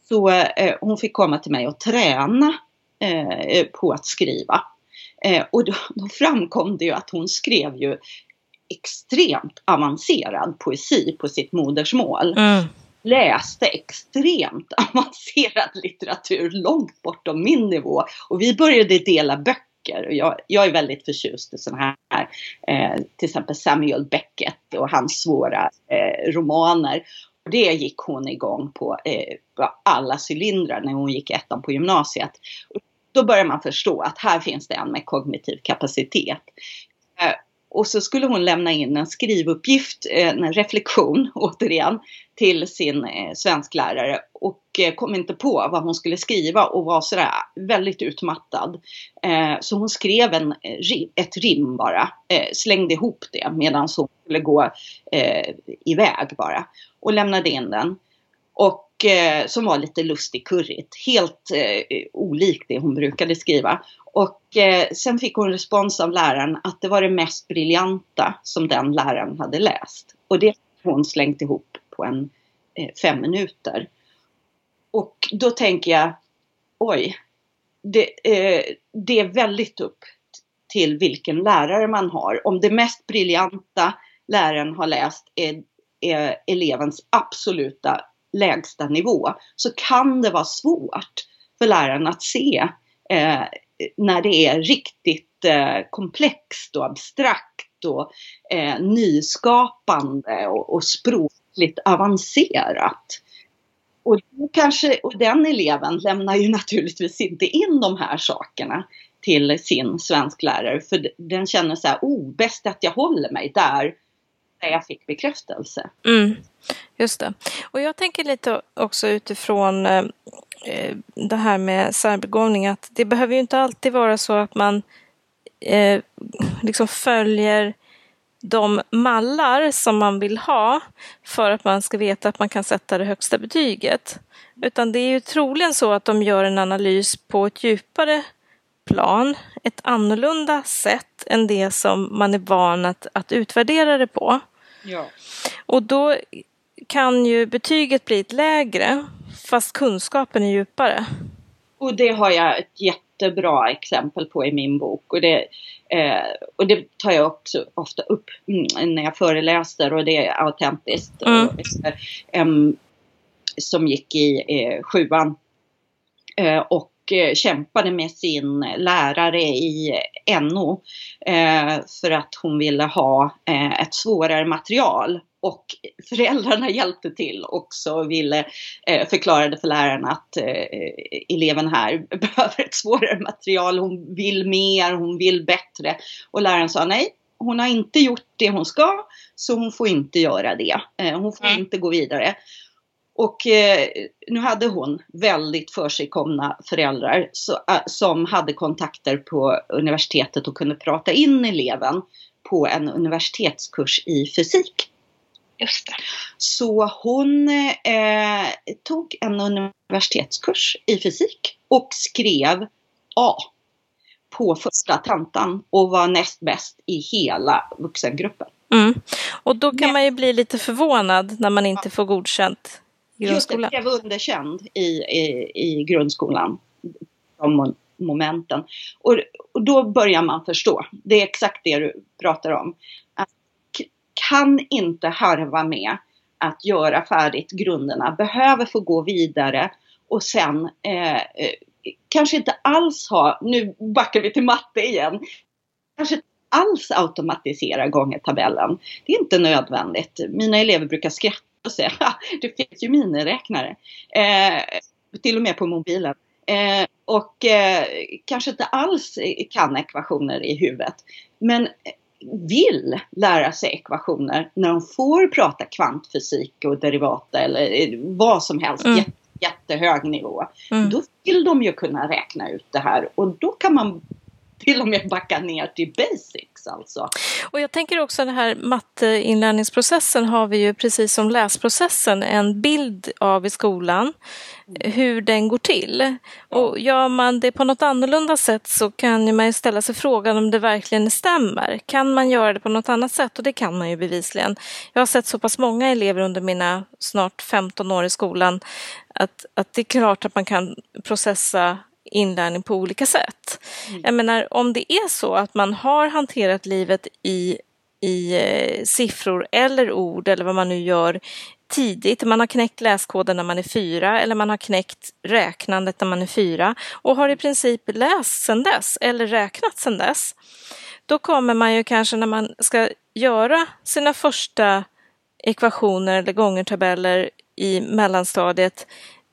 Så eh, hon fick komma till mig och träna eh, på att skriva. Eh, och då, då, framkom det ju att hon skrev ju extremt avancerad poesi på sitt modersmål. Mm. Läste extremt avancerad litteratur långt bortom min nivå. Och vi började dela böcker böcker. Och jag, jag är väldigt förtjust i sådana här, eh, till exempel Samuel Beckett och hans svåra eh, romaner. Och det gick hon igång på eh, alla cylindrar när hon gick ettan på gymnasiet. Och då börjar man förstå att här finns det en med kognitiv kapacitet. Eh, och så skulle hon lämna in en skrivuppgift, eh, en reflektion återigen, till sin eh, svensklärare och eh, kom inte på vad hon skulle skriva och var sådär väldigt utmattad. Så hon skrev en, ett rim bara, slängde ihop det medan hon skulle gå iväg bara och lämnade in den. Och som var lite lustig kurrigt. helt eh, olikt det hon brukade skriva. Och eh, sen fick hon respons av läraren att det var det mest briljanta som den läraren hade läst. Och det har hon slängt ihop på en eh, fem minuter. Och då tänker jag, oj, det, eh, det är väldigt upp till vilken lärare man har. Om det mest briljanta läraren har läst är, är elevens absoluta lägsta nivå så kan det vara svårt för läraren att se eh, när det är riktigt eh, komplext och abstrakt och eh, nyskapande och, och språkligt avancerat. Och, kanske, och den eleven lämnar ju naturligtvis inte in de här sakerna till sin svensklärare för den känner så här, oh, bäst att jag håller mig där när jag fick bekräftelse. Mm, just det. Och jag tänker lite också utifrån eh, eh, det här med särbegåvning att det behöver ju inte alltid vara så att man eh, liksom följer de mallar som man vill ha för att man ska veta att man kan sätta det högsta betyget. Utan det är ju troligen så att de gör en analys på ett djupare plan, ett annorlunda sätt än det som man är van att, att utvärdera det på. Ja. Och då kan ju betyget bli ett lägre fast kunskapen är djupare. Och det har jag ett jättebra exempel på i min bok. Och det, eh, och det tar jag också ofta upp mm, när jag föreläser och det är autentiskt. Mm. Och, eh, som gick i eh, sjuan. Eh, och eh, kämpade med sin lärare i NO eh, för att hon ville ha ett svårare material och föräldrarna hjälpte till också och ville eh, förklarade för läraren att eh, eleven här behöver ett svårare material, hon vill mer, hon vill bättre. Och läraren sa nej, hon har inte gjort det hon ska, så hon får inte göra det. Eh, hon får mm. inte gå vidare. Och eh, nu hade hon väldigt försigkomna föräldrar så, äh, som hade kontakter på universitetet och kunde prata in eleven på en universitetskurs i fysik. Just det. Så hon eh, tog en universitetskurs i fysik och skrev A på första tentan och var näst bäst i hela vuxengruppen. Mm. Och då kan Men, man ju bli lite förvånad när man inte får godkänt grundskolan. Just det, blev underkänd i, i, i grundskolan. De momenten. Och, och då börjar man förstå. Det är exakt det du pratar om kan inte harva med att göra färdigt grunderna, behöver få gå vidare och sen eh, eh, kanske inte alls ha, nu backar vi till matte igen, kanske inte alls automatisera gångertabellen. Det är inte nödvändigt. Mina elever brukar skratta och säga det finns ju miniräknare. Eh, till och med på mobilen. Eh, och eh, kanske inte alls kan ekvationer i huvudet. Men vill lära sig ekvationer när de får prata kvantfysik och derivata eller vad som helst, mm. jätte, jättehög nivå. Mm. Då vill de ju kunna räkna ut det här och då kan man till och med backa ner till basics alltså. Och jag tänker också den här matteinlärningsprocessen har vi ju precis som läsprocessen en bild av i skolan hur den går till. Och gör man det på något annorlunda sätt så kan man ju ställa sig frågan om det verkligen stämmer. Kan man göra det på något annat sätt? Och det kan man ju bevisligen. Jag har sett så pass många elever under mina snart 15 år i skolan att, att det är klart att man kan processa inlärning på olika sätt. Mm. Jag menar, om det är så att man har hanterat livet i, i eh, siffror eller ord eller vad man nu gör tidigt. Man har knäckt läskoden när man är fyra eller man har knäckt räknandet när man är fyra och har i princip läst sedan dess eller räknat sedan dess. Då kommer man ju kanske när man ska göra sina första ekvationer eller gångertabeller i mellanstadiet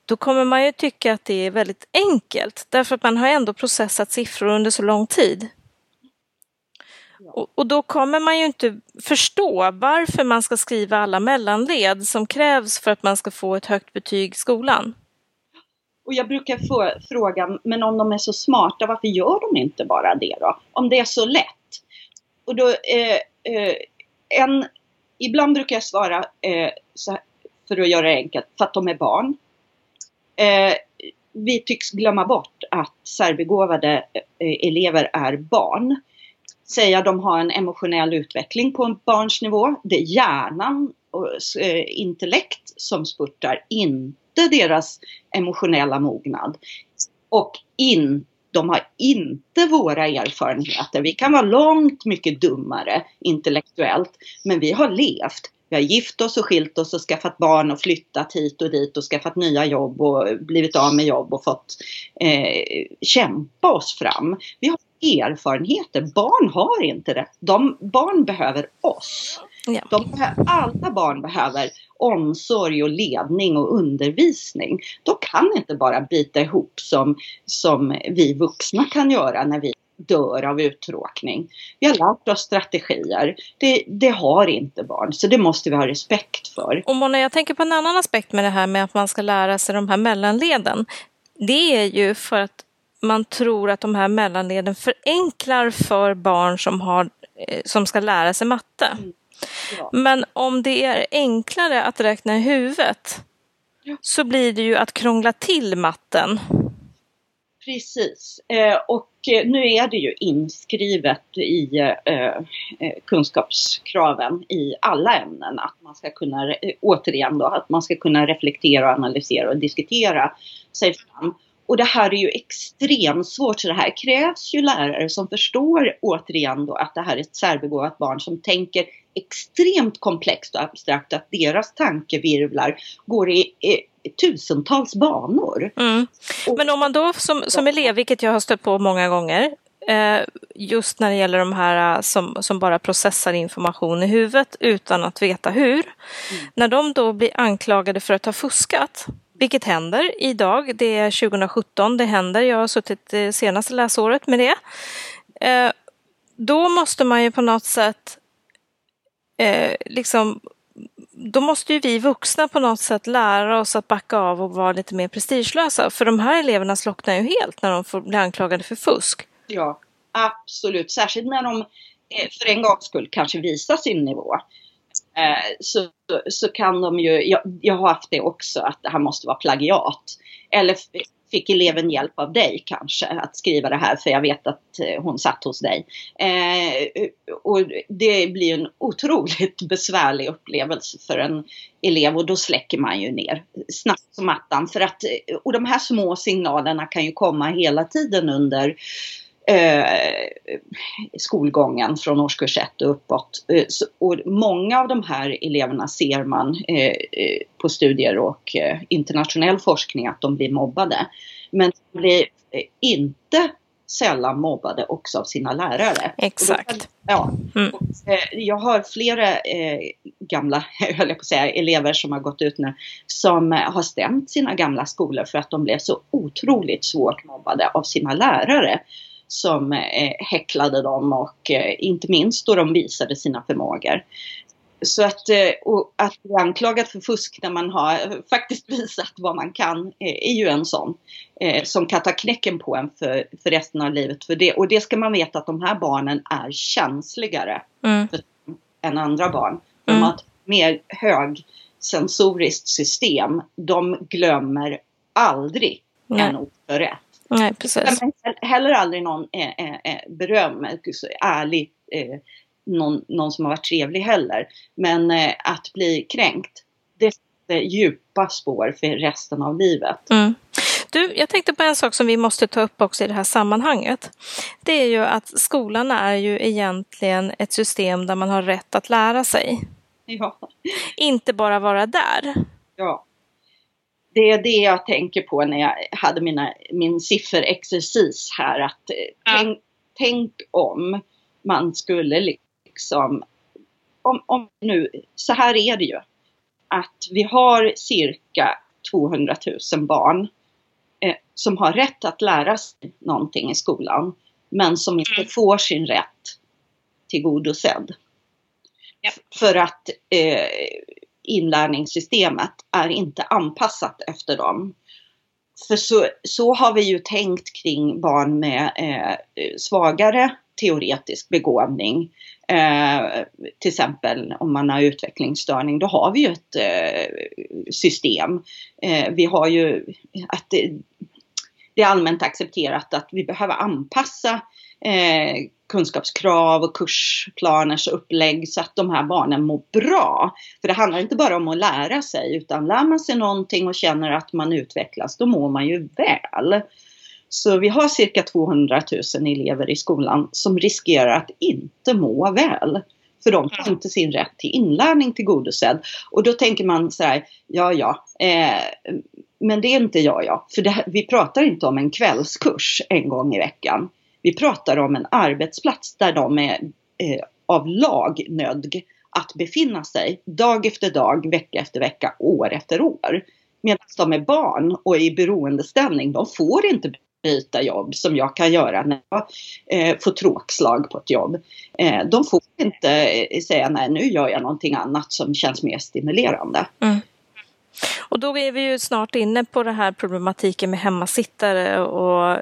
då kommer man ju tycka att det är väldigt enkelt därför att man har ändå processat siffror under så lång tid. Och, och, då kommer man ju inte förstå varför man ska skriva alla mellanled som krävs för att man ska få ett högt betyg i skolan. Och jag brukar få fråga, men om de är så smarta, varför gör de inte bara det då? Om det är så lätt. Och då, eh, eh, en, ibland brukar jag svara eh, här, för att göra det enkelt, för att de är barn. Eh, vi tycks glömma bort att särbegåvade eh, elever är barn säga de har en emotionell utveckling på en barns nivå. Det är hjärnan och eh, intellekt som spurtar, inte deras emotionella mognad. Och in, de har inte våra erfarenheter. Vi kan vara långt mycket dummare intellektuellt, men vi har levt. Vi har gift oss och skilt oss och skaffat barn och flyttat hit och dit och skaffat nya jobb och blivit av med jobb och fått eh, kämpa oss fram. Vi har erfarenheter. Barn har inte det. De, barn behöver oss. Ja. De, alla barn behöver omsorg och ledning och undervisning. De kan inte bara bita ihop som, som vi vuxna kan göra när vi dör av uttråkning. Vi har lärt oss strategier. Det, det, har inte barn, så det måste vi ha respekt för. Och Mona, jag tänker på en annan aspekt med det här med att man ska lära sig de här mellanleden. Det är ju för att man tror att de här mellanleden förenklar för barn som, har, eh, som ska lära sig matte. Mm. Ja. Men om det är enklare att räkna i huvudet ja. så blir det ju att krångla till matten. Precis. Eh, och eh, nu är det ju inskrivet i eh, eh, kunskapskraven i alla ämnen att man ska kunna, eh, återigen då, att man ska kunna reflektera, analysera och diskutera sig fram. Och det här är ju extremt svårt, så det här krävs ju lärare som förstår återigen då att det här är ett särbegåvat barn som tänker extremt komplext och abstrakt, att deras tankevirvlar går i, i tusentals banor. Mm. Men om man då som, som elev, vilket jag har stött på många gånger, eh, just när det gäller de här som, som bara processar information i huvudet utan att veta hur. Mm. När de då blir anklagade för att ha fuskat, vilket händer idag. Det är 2017, det händer. Jag har suttit det senaste läsåret med det. Eh, då måste man ju på något sätt eh, liksom då måste ju vi vuxna på något sätt lära oss att backa av och vara lite mer prestigelösa. För de här eleverna slocknar ju helt när de får bli anklagade för fusk. Ja, absolut. Särskilt när de eh, för en gångs skull kanske visar sin nivå. Eh, så, så kan de ju, jag, jag har haft det också, att det här måste vara plagiat. Eller fick eleven hjälp av dig kanske att skriva det här för jag vet att eh, hon satt hos dig. Eh, och det blir en otroligt besvärlig upplevelse för en elev och då släcker man ju ner snabbt som attan. För att, eh, och de här små signalerna kan ju komma hela tiden under eh, skolgången från årskurs 1 och uppåt. Eh, och många av de här eleverna ser man eh, eh, på studier och eh, internationell forskning att de blir mobbade. Men de blir eh, inte sällan mobbade också av sina lärare. Exakt. ja, mm. och, jag har flera gamla, höll jag på att säga, elever som har gått ut nu som har stämt sina gamla skolor för att de blev så otroligt svårt mobbade av sina lärare som eh, häcklade dem och eh, inte minst då de visade sina förmågor. Så att, eh, att bli anklagad för fusk när man har faktiskt visat vad man kan är ju en sån som kan ta knäcken på en för, för resten av livet. För det. Och det ska man veta att de här barnen är känsligare mm. för, än andra barn. De mm. har ett mer högsensoriskt system. De glömmer aldrig Nej. en ord för rätt. Nej, precis. Heller aldrig någon eh, eh, eh beröm, ärlig, eh, någon, någon som har varit trevlig heller. Men eh, att bli kränkt, det sätter djupa spår för resten av livet. Mm. Du, jag tänkte på en sak som vi måste ta upp också i det här sammanhanget. Det är ju att skolan är ju egentligen ett system där man har rätt att lära sig. Ja. Inte bara vara där. Ja. Det är det jag tänker på när jag hade mina, min sifferexercis här. Att, eh, ja. tänk, tänk om man skulle liksom, om, om nu, så här är det ju. Att vi har cirka 200 000 barn eh, som har rätt att lära sig någonting i skolan. Men som inte mm. får sin rätt tillgodosedd. Ja. För att eh, inlärningssystemet är inte anpassat efter dem. För så, så har vi ju tänkt kring barn med eh, svagare teoretisk begåvning. Eh, till exempel om man har utvecklingsstörning, då har vi ju ett eh, system. Eh, vi har ju att det, det, är allmänt accepterat att vi behöver anpassa eh, kunskapskrav och kursplaners upplägg så att de här barnen mår bra. För det handlar inte bara om att lära sig utan lär man sig någonting och känner att man utvecklas då mår man ju väl. Så vi har cirka 200 000 elever i skolan som riskerar att inte må väl. För de får inte sin rätt till inlärning tillgodosedd. Och då tänker man så här, ja ja, eh, men det är inte ja ja. För det, vi pratar inte om en kvällskurs en gång i veckan. Vi pratar om en arbetsplats där de är eh, av lag nödg att befinna sig dag efter dag, vecka efter vecka, år efter år. Medan de är barn och i beroendeställning, de får inte byta jobb som jag kan göra när jag eh, får tråkslag på ett jobb. Eh, de får inte eh, säga nej nu gör jag någonting annat som känns mer stimulerande. Mm. Och då är vi ju snart inne på den här problematiken med hemmasittare och,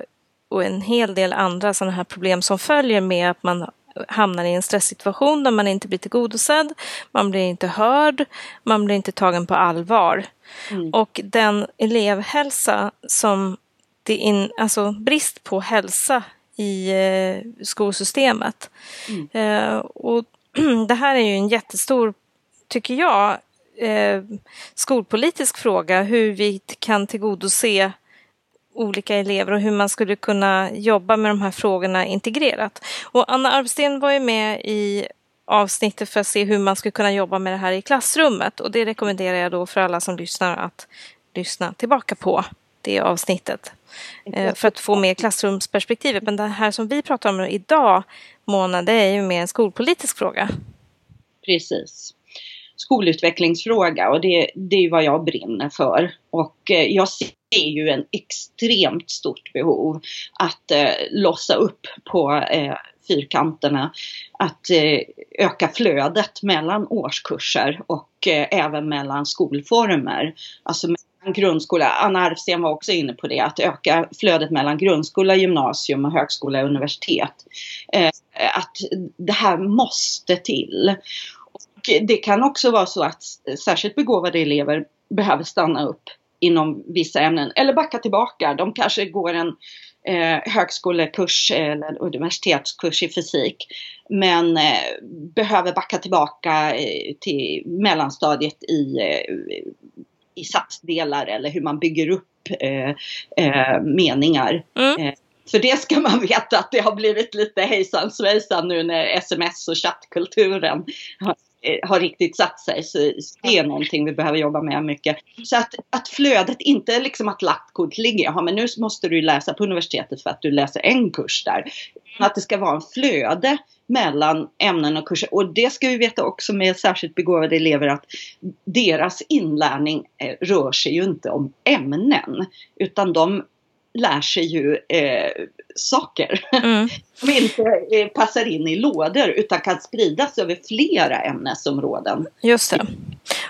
och en hel del andra sådana här problem som följer med att man hamnar i en stresssituation där man inte blir tillgodosedd, man blir inte hörd, man blir inte tagen på allvar. Mm. Och den elevhälsa som det in, alltså brist på hälsa i eh, skolsystemet. Mm. Eh, och det här är ju en jättestor, tycker jag, eh, skolpolitisk fråga hur vi kan tillgodose olika elever och hur man skulle kunna jobba med de här frågorna integrerat. Och Anna Arvsten var ju med i avsnittet för att se hur man skulle kunna jobba med det här i klassrummet och det rekommenderar jag då för alla som lyssnar att lyssna tillbaka på det avsnittet. Eh, för att få med klassrumsperspektivet. Men det här som vi pratar om idag, Mona, det är ju mer en skolpolitisk fråga. Precis. Skolutvecklingsfråga och det, det är vad jag brinner för. Och eh, jag ser det är ju en extremt stort behov att eh, lossa upp på eh, fyrkanterna. Att eh, öka flödet mellan årskurser och eh, även mellan skolformer. Alltså mellan grundskola, Anna Arfsten var också inne på det, att öka flödet mellan grundskola, gymnasium och högskola och universitet. Eh, att det här måste till. Och det kan också vara så att särskilt begåvade elever behöver stanna upp inom vissa ämnen eller backa tillbaka. De kanske går en eh, högskolekurs eller universitetskurs i fysik men eh, behöver backa tillbaka eh, till mellanstadiet i eh, i satsdelar eller hur man bygger upp eh, eh, meningar. Mm. För det ska man veta att det har blivit lite hejsan svejsan nu när sms och chattkulturen har, har riktigt satt sig. Så det är någonting vi behöver jobba med mycket. Så att, att flödet inte är liksom att lagt kort ligger, ja men nu måste du läsa på universitetet för att du läser en kurs där. Att det ska vara en flöde mellan ämnen och kurser. Och det ska vi veta också med särskilt begåvade elever att deras inlärning eh, rör sig ju inte om ämnen utan de lär sig ju eh, saker mm. som inte eh, passar in i lådor utan kan spridas över flera ämnesområden. Just det.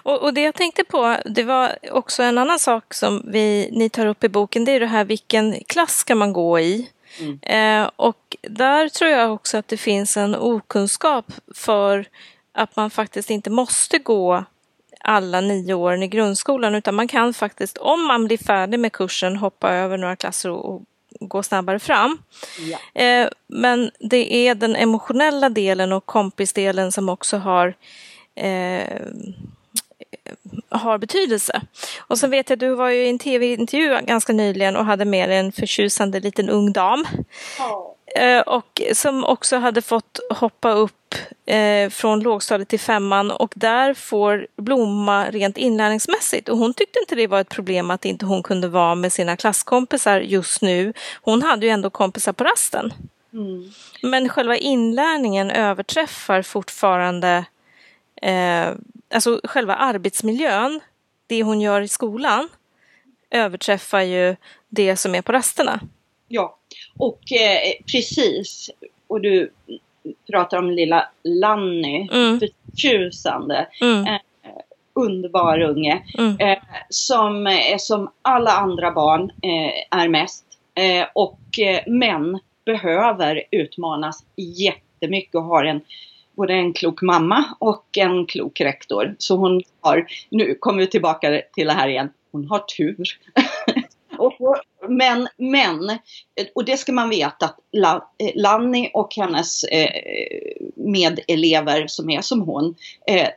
Och, och, det jag tänkte på, det var också en annan sak som vi, ni tar upp i boken, det är det här vilken klass ska man gå i? Mm. Eh, och där tror jag också att det finns en okunskap för att man faktiskt inte måste gå alla nio åren i grundskolan utan man kan faktiskt, om man blir färdig med kursen, hoppa över några klasser och, gå snabbare fram. Ja. Eh, men det är den emotionella delen och kompisdelen som också har eh, har betydelse. Och så vet jag, du var ju i en tv-intervju ganska nyligen och hade med en förtjusande liten ung dam. Oh. Och som också hade fått hoppa upp eh, från lågstadiet till femman och där får blomma rent inlärningsmässigt. Och hon tyckte inte det var ett problem att inte hon kunde vara med sina klasskompisar just nu. Hon hade ju ändå kompisar på rasten. Mm. Men själva inlärningen överträffar fortfarande eh, alltså själva arbetsmiljön, det hon gör i skolan, överträffar ju det som är på rasterna. Ja, och eh, precis. Och du pratar om lilla Lanny, mm. förtjusande. Mm. Eh, underbar unge. Mm. Eh, som, eh, som alla andra barn eh, är mest. Eh, och män behöver utmanas jättemycket och har en både en klok mamma och en klok rektor. Så hon har, nu kommer vi tillbaka till det här igen, hon har tur. och, men, men, och det ska man veta att Lanny och hennes eh, medelever som är som hon, eh,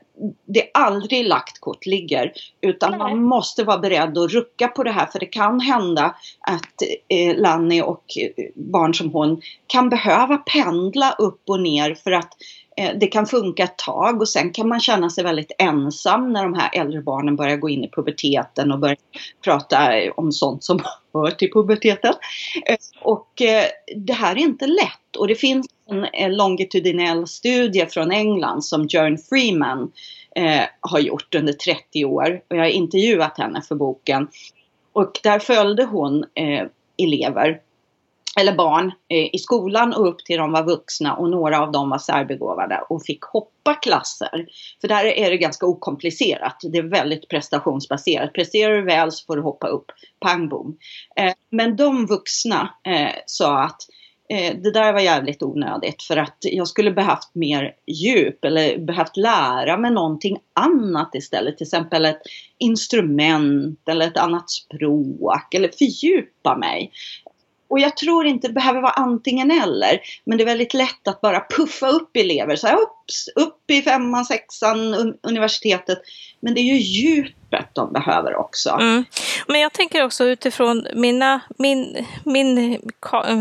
det är aldrig lagt kort ligger. Utan Nej. man måste vara beredd att rucka på det här för det kan hända att eh, Lanny och eh, barn som hon kan behöva pendla upp och ner för att Eh, det kan funka ett tag och sen kan man känna sig väldigt ensam när de här äldre barnen börjar gå in i puberteten och börjar prata om sånt som hör till puberteten. Eh, och eh, det här är inte lätt och det finns en longitudinell studie från England som Joan Freeman eh, har gjort under 30 år och jag har intervjuat henne för boken. Och där följde hon elever eller barn eh, i skolan och upp till de var vuxna och några av dem var särbegåvade och fick hoppa klasser. För där är det ganska okomplicerat. Det är väldigt prestationsbaserat. Presterar du väl så får du hoppa upp. Pang bom. Eh, men de vuxna eh, sa att det där var jävligt onödigt för att jag skulle behövt mer djup eller behövt lära mig någonting annat istället. Till exempel ett instrument eller ett annat språk eller fördjupa mig. Och jag tror inte det behöver vara antingen eller. Men det är väldigt lätt att bara puffa upp elever. Så här, upps, upp i femman, sexan, universitetet. Men det är ju djupet de behöver också. Mm. Men jag tänker också utifrån mina, min, min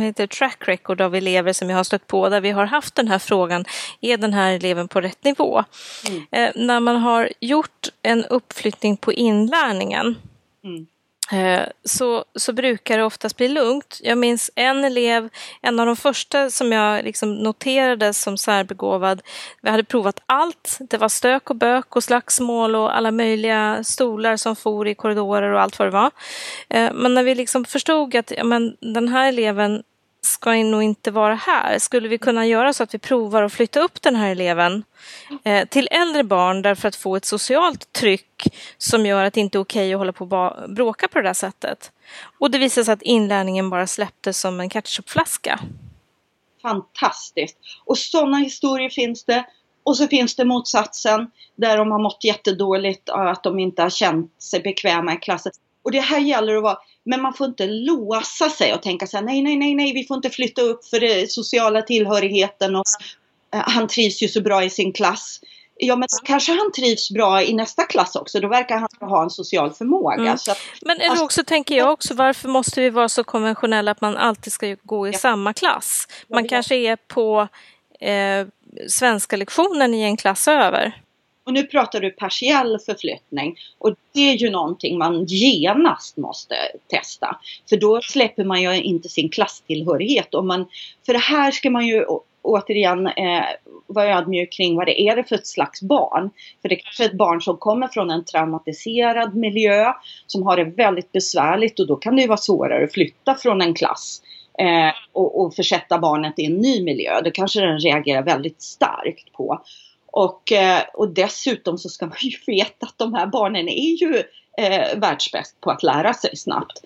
heter track record av elever som jag har stött på där vi har haft den här frågan. Är den här eleven på rätt nivå? Mm. Eh, när man har gjort en uppflyttning på inlärningen. Mm Eh, så, så brukar det oftast bli lugnt. Jag minns en elev, en av de första som jag liksom noterade som särbegåvad. Vi hade provat allt. Det var stök och bök och slagsmål och alla möjliga stolar som for i korridorer och allt vad det var. Eh, men när vi liksom förstod att ja, men, den här eleven ska nog inte vara här. Skulle vi kunna göra så att vi provar att flytta upp den här eleven eh, till äldre barn därför att få ett socialt tryck som gör att det inte är okej att hålla på och bråka på det där sättet. Och det visade sig att inlärningen bara släpptes som en ketchupflaska. Fantastiskt! Och sådana historier finns det. Och så finns det motsatsen där de har mått jättedåligt och att de inte har känt sig bekväma i klassen. Och det här gäller att vara men man får inte låsa sig och tänka så här, nej, nej, nej, nej, vi får inte flytta upp för det sociala tillhörigheten och eh, han trivs ju så bra i sin klass. Ja men kanske han trivs bra i nästa klass också, då verkar han ha en social förmåga. Mm. Så, men eller alltså, också tänker jag också, varför måste vi vara så konventionella att man alltid ska gå i ja. samma klass? Man ja, kanske är på eh, svenska lektionen i en klass över. Och nu pratar du partiell förflyttning och det är ju någonting man genast måste testa. För då släpper man ju inte sin klasstillhörighet. Och man, för det här ska man ju återigen eh, vara ödmjuk kring vad det är för ett slags barn. För det är kanske är ett barn som kommer från en traumatiserad miljö som har det väldigt besvärligt och då kan det ju vara svårare att flytta från en klass eh, och, och försätta barnet i en ny miljö. Det kanske den reagerar väldigt starkt på. Och, eh, och dessutom så ska man ju veta att de här barnen är ju eh, världsbäst på att lära sig snabbt.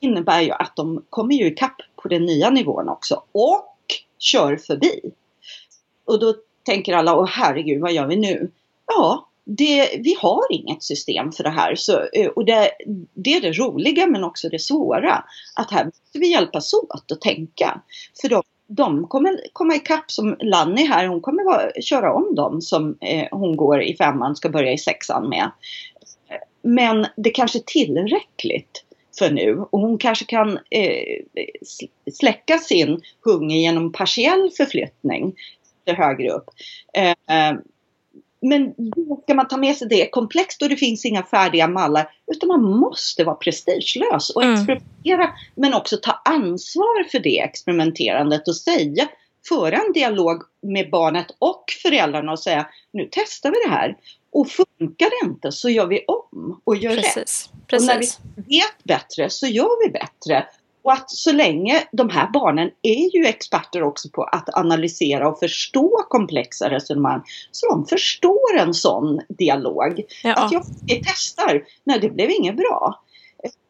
Det innebär ju att de kommer ju ikapp på den nya nivån också och kör förbi. Och då tänker alla, åh herregud, vad gör vi nu? Ja, det, vi har inget system för det här. Så, eh, och det, det, är det roliga men också det svåra. Att här måste vi hjälpas åt att tänka. För de de kommer komma ikapp som Lanny här, hon kommer vara, köra om dem som eh, hon går i femman, ska börja i sexan med. Men det kanske är tillräckligt för nu och hon kanske kan eh, släcka sin hunger genom partiell förflyttning. lite högre upp. Eh, eh men då ska man ta med sig det komplext och det finns inga färdiga mallar. Utan man måste vara prestigelös och mm. experimentera. Men också ta ansvar för det experimenterandet och säga, föra en dialog med barnet och föräldrarna och säga nu testar vi det här. Och funkar det inte så gör vi om och gör Precis. rätt. Precis. Och när vi vet bättre så gör vi bättre. Och att så länge de här barnen är ju experter också på att analysera och förstå komplexa resonemang. Så de förstår en sån dialog. Ja. Att jag testar, nej det blev inget bra.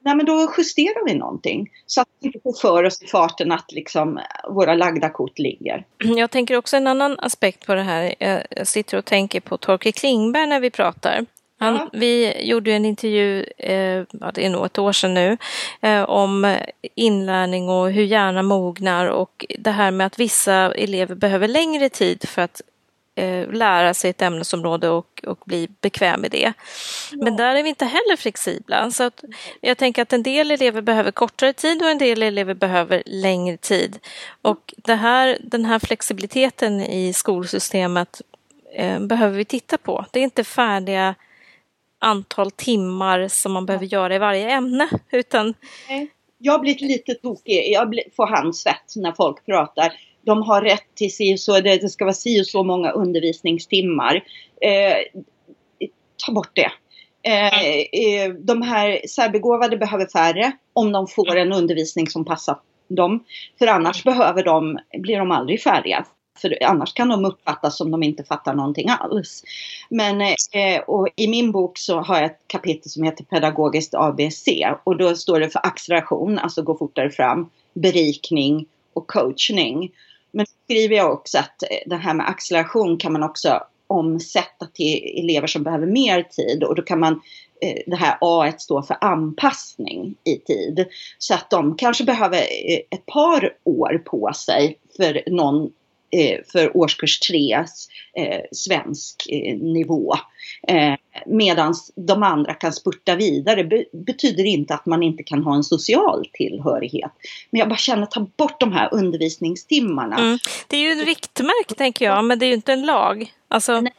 Nej men då justerar vi någonting. Så att vi inte får för oss i farten att liksom våra lagda kort ligger. Jag tänker också en annan aspekt på det här. Jag sitter och tänker på Torkel Klingberg när vi pratar. Han, vi gjorde en intervju, eh, det är nog ett år sedan nu, eh, om inlärning och hur hjärnan mognar och det här med att vissa elever behöver längre tid för att eh, lära sig ett ämnesområde och, och bli bekväm med det. Ja. Men där är vi inte heller flexibla. Så att jag tänker att en del elever behöver kortare tid och en del elever behöver längre tid. Och det här, den här flexibiliteten i skolsystemet eh, behöver vi titta på. Det är inte färdiga antal timmar som man behöver göra i varje ämne. Utan... Jag blir lite tokig, jag får handsvett när folk pratar. De har rätt till si och så, det ska vara si och så många undervisningstimmar. Eh, ta bort det. Eh, eh, de här särbegåvade behöver färre om de får en undervisning som passar dem. För annars behöver de, blir de aldrig färdiga. För annars kan de uppfattas som de inte fattar någonting alls. Men eh, och i min bok så har jag ett kapitel som heter Pedagogiskt ABC. Och då står det för acceleration, alltså gå fortare fram, berikning och coachning. Men då skriver jag också att eh, det här med acceleration kan man också omsätta till elever som behöver mer tid. Och då kan man eh, det här A står för anpassning i tid. Så att de kanske behöver eh, ett par år på sig för någon för årskurs 3 eh, svensk eh, nivå. Eh, Medan de andra kan spurta vidare. Be betyder inte att man inte kan ha en social tillhörighet. Men jag bara känner, ta bort de här undervisningstimmarna. Mm. Det är ju ett riktmärke tänker jag, men det är ju inte en lag. Alltså... Nej.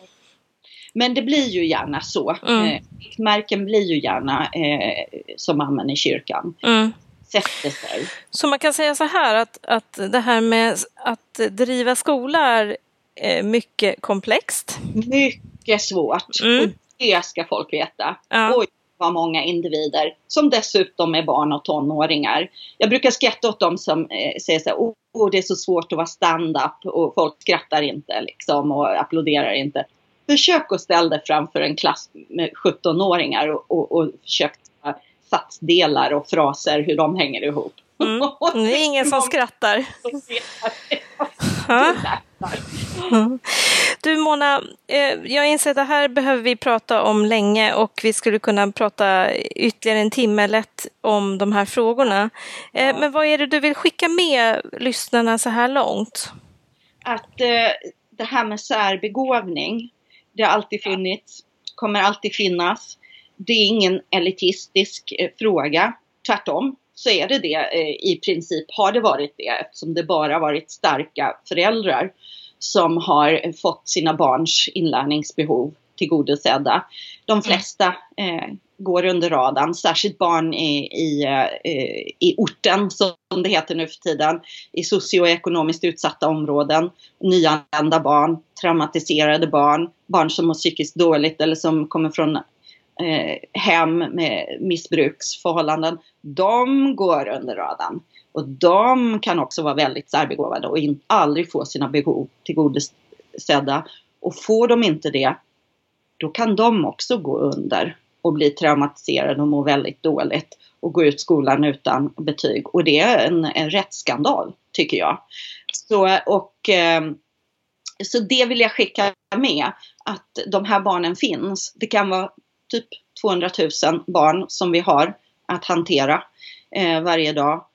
Men det blir ju gärna så. Mm. Eh, riktmärken blir ju gärna eh, som i kyrkan. Mm sätter sig. Så man kan säga så här att, att det här med att driva skola är eh, mycket komplext? Mycket svårt. Mm. Och det ska folk veta. Ja. Oj, vad många individer som dessutom är barn och tonåringar. Jag brukar skratta åt dem som eh, säger så här, oh, det är så svårt att vara stand-up och folk skrattar inte liksom och applåderar inte. Försök att ställa dig framför en klass med 17-åringar och, och, och försök satsdelar och fraser, hur de hänger ihop. Mm. Det är ingen som skrattar. Du Mona, eh, jag inser att det här behöver vi prata om länge och vi skulle kunna prata ytterligare en timme lätt om de här frågorna. Eh, men vad är det du vill skicka med lyssnarna så här långt? Att eh, det här med särbegåvning, det har alltid funnits, kommer alltid finnas det är ingen elitistisk eh, fråga. Tvärtom så är det det eh, i princip, har det varit det eftersom det bara varit starka föräldrar som har fått sina barns inlärningsbehov tillgodosedda. De mm. flesta eh, går under radarn, särskilt barn i, i, eh, i orten som det heter nu för tiden, i socioekonomiskt utsatta områden, nyanlända barn, traumatiserade barn, barn som mår psykiskt dåligt eller som kommer från eh, hem med missbruksförhållanden, de går under radarn. Och de kan också vara väldigt särbegåvade och in, aldrig få sina behov tillgodosedda. Och får de inte det, då kan de också gå under och bli traumatiserade och må väldigt dåligt och gå ut skolan utan betyg. Och det är en, en rättsskandal, tycker jag. Så, och, eh, så det vill jag skicka med, att de här barnen finns. Det kan vara typ 200 000 barn som vi har att hantera eh, varje dag.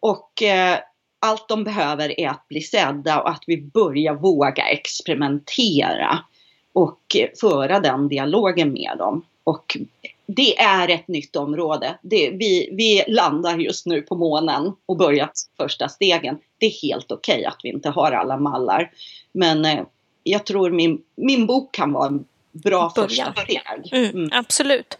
Och eh, allt de behöver är att bli sedda och att vi börjar våga experimentera och föra den dialogen med dem. Och det är ett nytt område. Det, vi, vi landar just nu på månen och börjar första stegen. Det är helt okej okay att vi inte har alla mallar. Men eh, jag tror min, min bok kan vara en bra Början. första steg. Mm, mm. Absolut.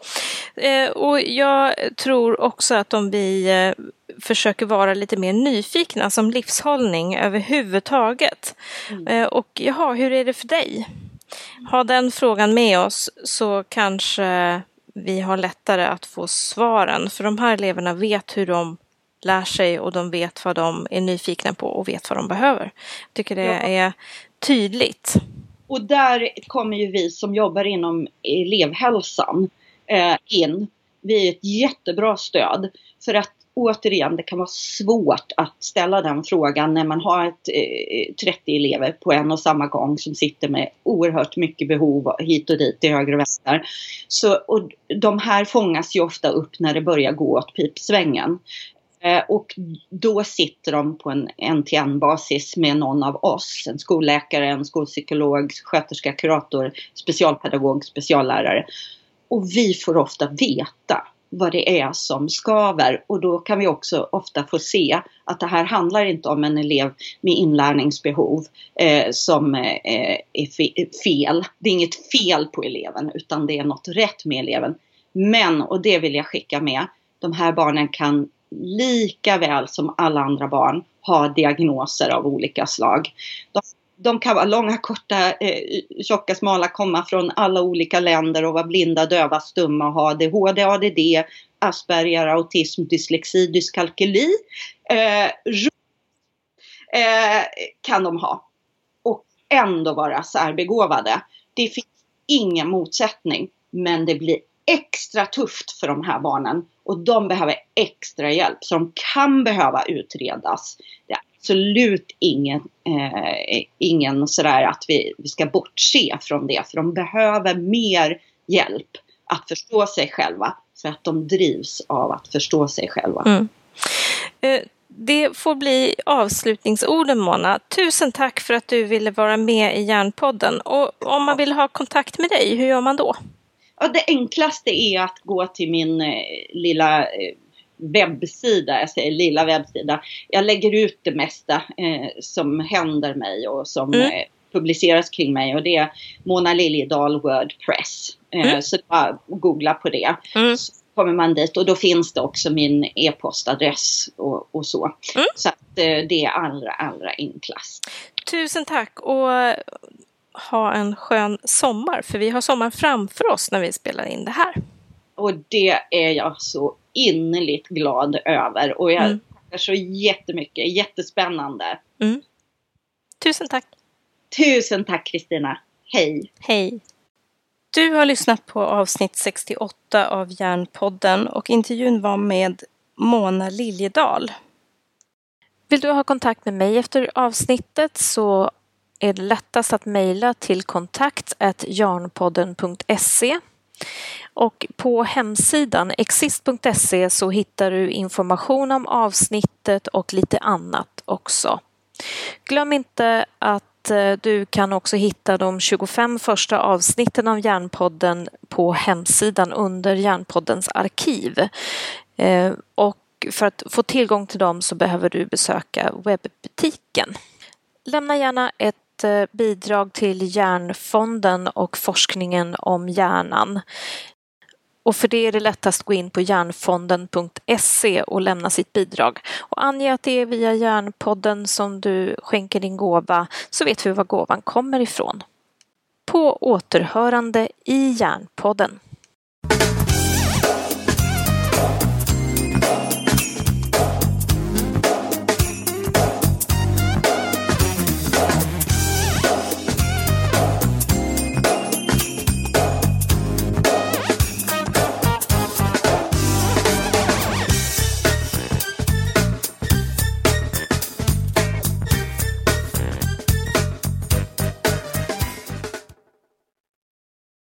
Eh, och jag tror också att om vi eh, försöker vara lite mer nyfikna som livshållning överhuvudtaget. Mm. Eh, och jaha, hur är det för dig? Ha den frågan med oss så kanske vi har lättare att få svaren. För de här eleverna vet hur de lär sig och de vet vad de är nyfikna på och vet vad de behöver. Jag tycker det ja. är tydligt. Och där kommer ju vi som jobbar inom elevhälsan eh, in. Vi är ett jättebra stöd för att återigen, det kan vara svårt att ställa den frågan när man har ett, eh, 30 elever på en och samma gång som sitter med oerhört mycket behov hit och dit, till höger och vänster. Så, och de här fångas ju ofta upp när det börjar gå åt pipsvängen. Eh, och då sitter de på en en-till-en basis med någon av oss, en skolläkare, en skolpsykolog, sköterska, kurator, specialpedagog, speciallärare. Och vi får ofta veta vad det är som skaver och då kan vi också ofta få se att det här handlar inte om en elev med inlärningsbehov eh, som eh, är fel. Det är inget fel på eleven utan det är något rätt med eleven. Men, och det vill jag skicka med, de här barnen kan lika väl som alla andra barn ha diagnoser av olika slag. De de kan vara långa, korta, eh, tjocka, smala, komma från alla olika länder och vara blinda, döva, stumma och ha ADHD, ADD, Asperger, autism, dyslexi, dyskalkyli. Eh, eh, kan de ha. Och ändå vara särbegåvade. Det finns ingen motsättning. Men det blir extra tufft för de här barnen och de behöver extra hjälp. Så de kan behöva utredas. Det är absolut ingen, eh, ingen sådär att vi, vi ska bortse från det. För de behöver mer hjälp att förstå sig själva. För att de drivs av att förstå sig själva. Mm. Eh, det får bli avslutningsorden Mona. Tusen tack för att du ville vara med i Järnpodden. Och om man vill ha kontakt med dig, hur gör man då? Ja, det enklaste är att gå till min eh, lilla eh, webbsida, jag säger lilla webbsida. Jag lägger ut det mesta eh, som händer mig och som mm. eh, publiceras kring mig och det är Mona Liljedahl Wordpress. Eh, mm. Så bara googla på det. Mm. Så kommer man dit och då finns det också min e-postadress och, och så. Mm. Så att eh, det är allra, allra enklast. Tusen tack och ha en skön sommar för vi har sommar framför oss när vi spelar in det här. Och det är jag så innerligt glad över och jag mm. tackar så jättemycket, jättespännande. Mm. Tusen tack! Tusen tack Kristina! Hej! Hej! Du har lyssnat på avsnitt 68 av Järnpodden och intervjun var med Mona Liljedahl. Vill du ha kontakt med mig efter avsnittet så är det lättast att mejla till kontakt jarnpodden.se och på hemsidan exist.se så hittar du information om avsnittet och lite annat också. Glöm inte att eh, du kan också hitta de 25 första avsnitten av Järnpodden på hemsidan under Järnpoddens arkiv. Eh, och för att få tillgång till dem så behöver du besöka webbutiken. Lämna gärna ett ett eh, bidrag till Hjärnfonden och forskningen om hjärnan. Och för det är det lättast att gå in på hjärnfonden.se och lämna sitt bidrag. Och ange att det är via Hjärnpodden som du skänker din gåva så vet vi var gåvan kommer ifrån. På återhörande i Hjärnpodden.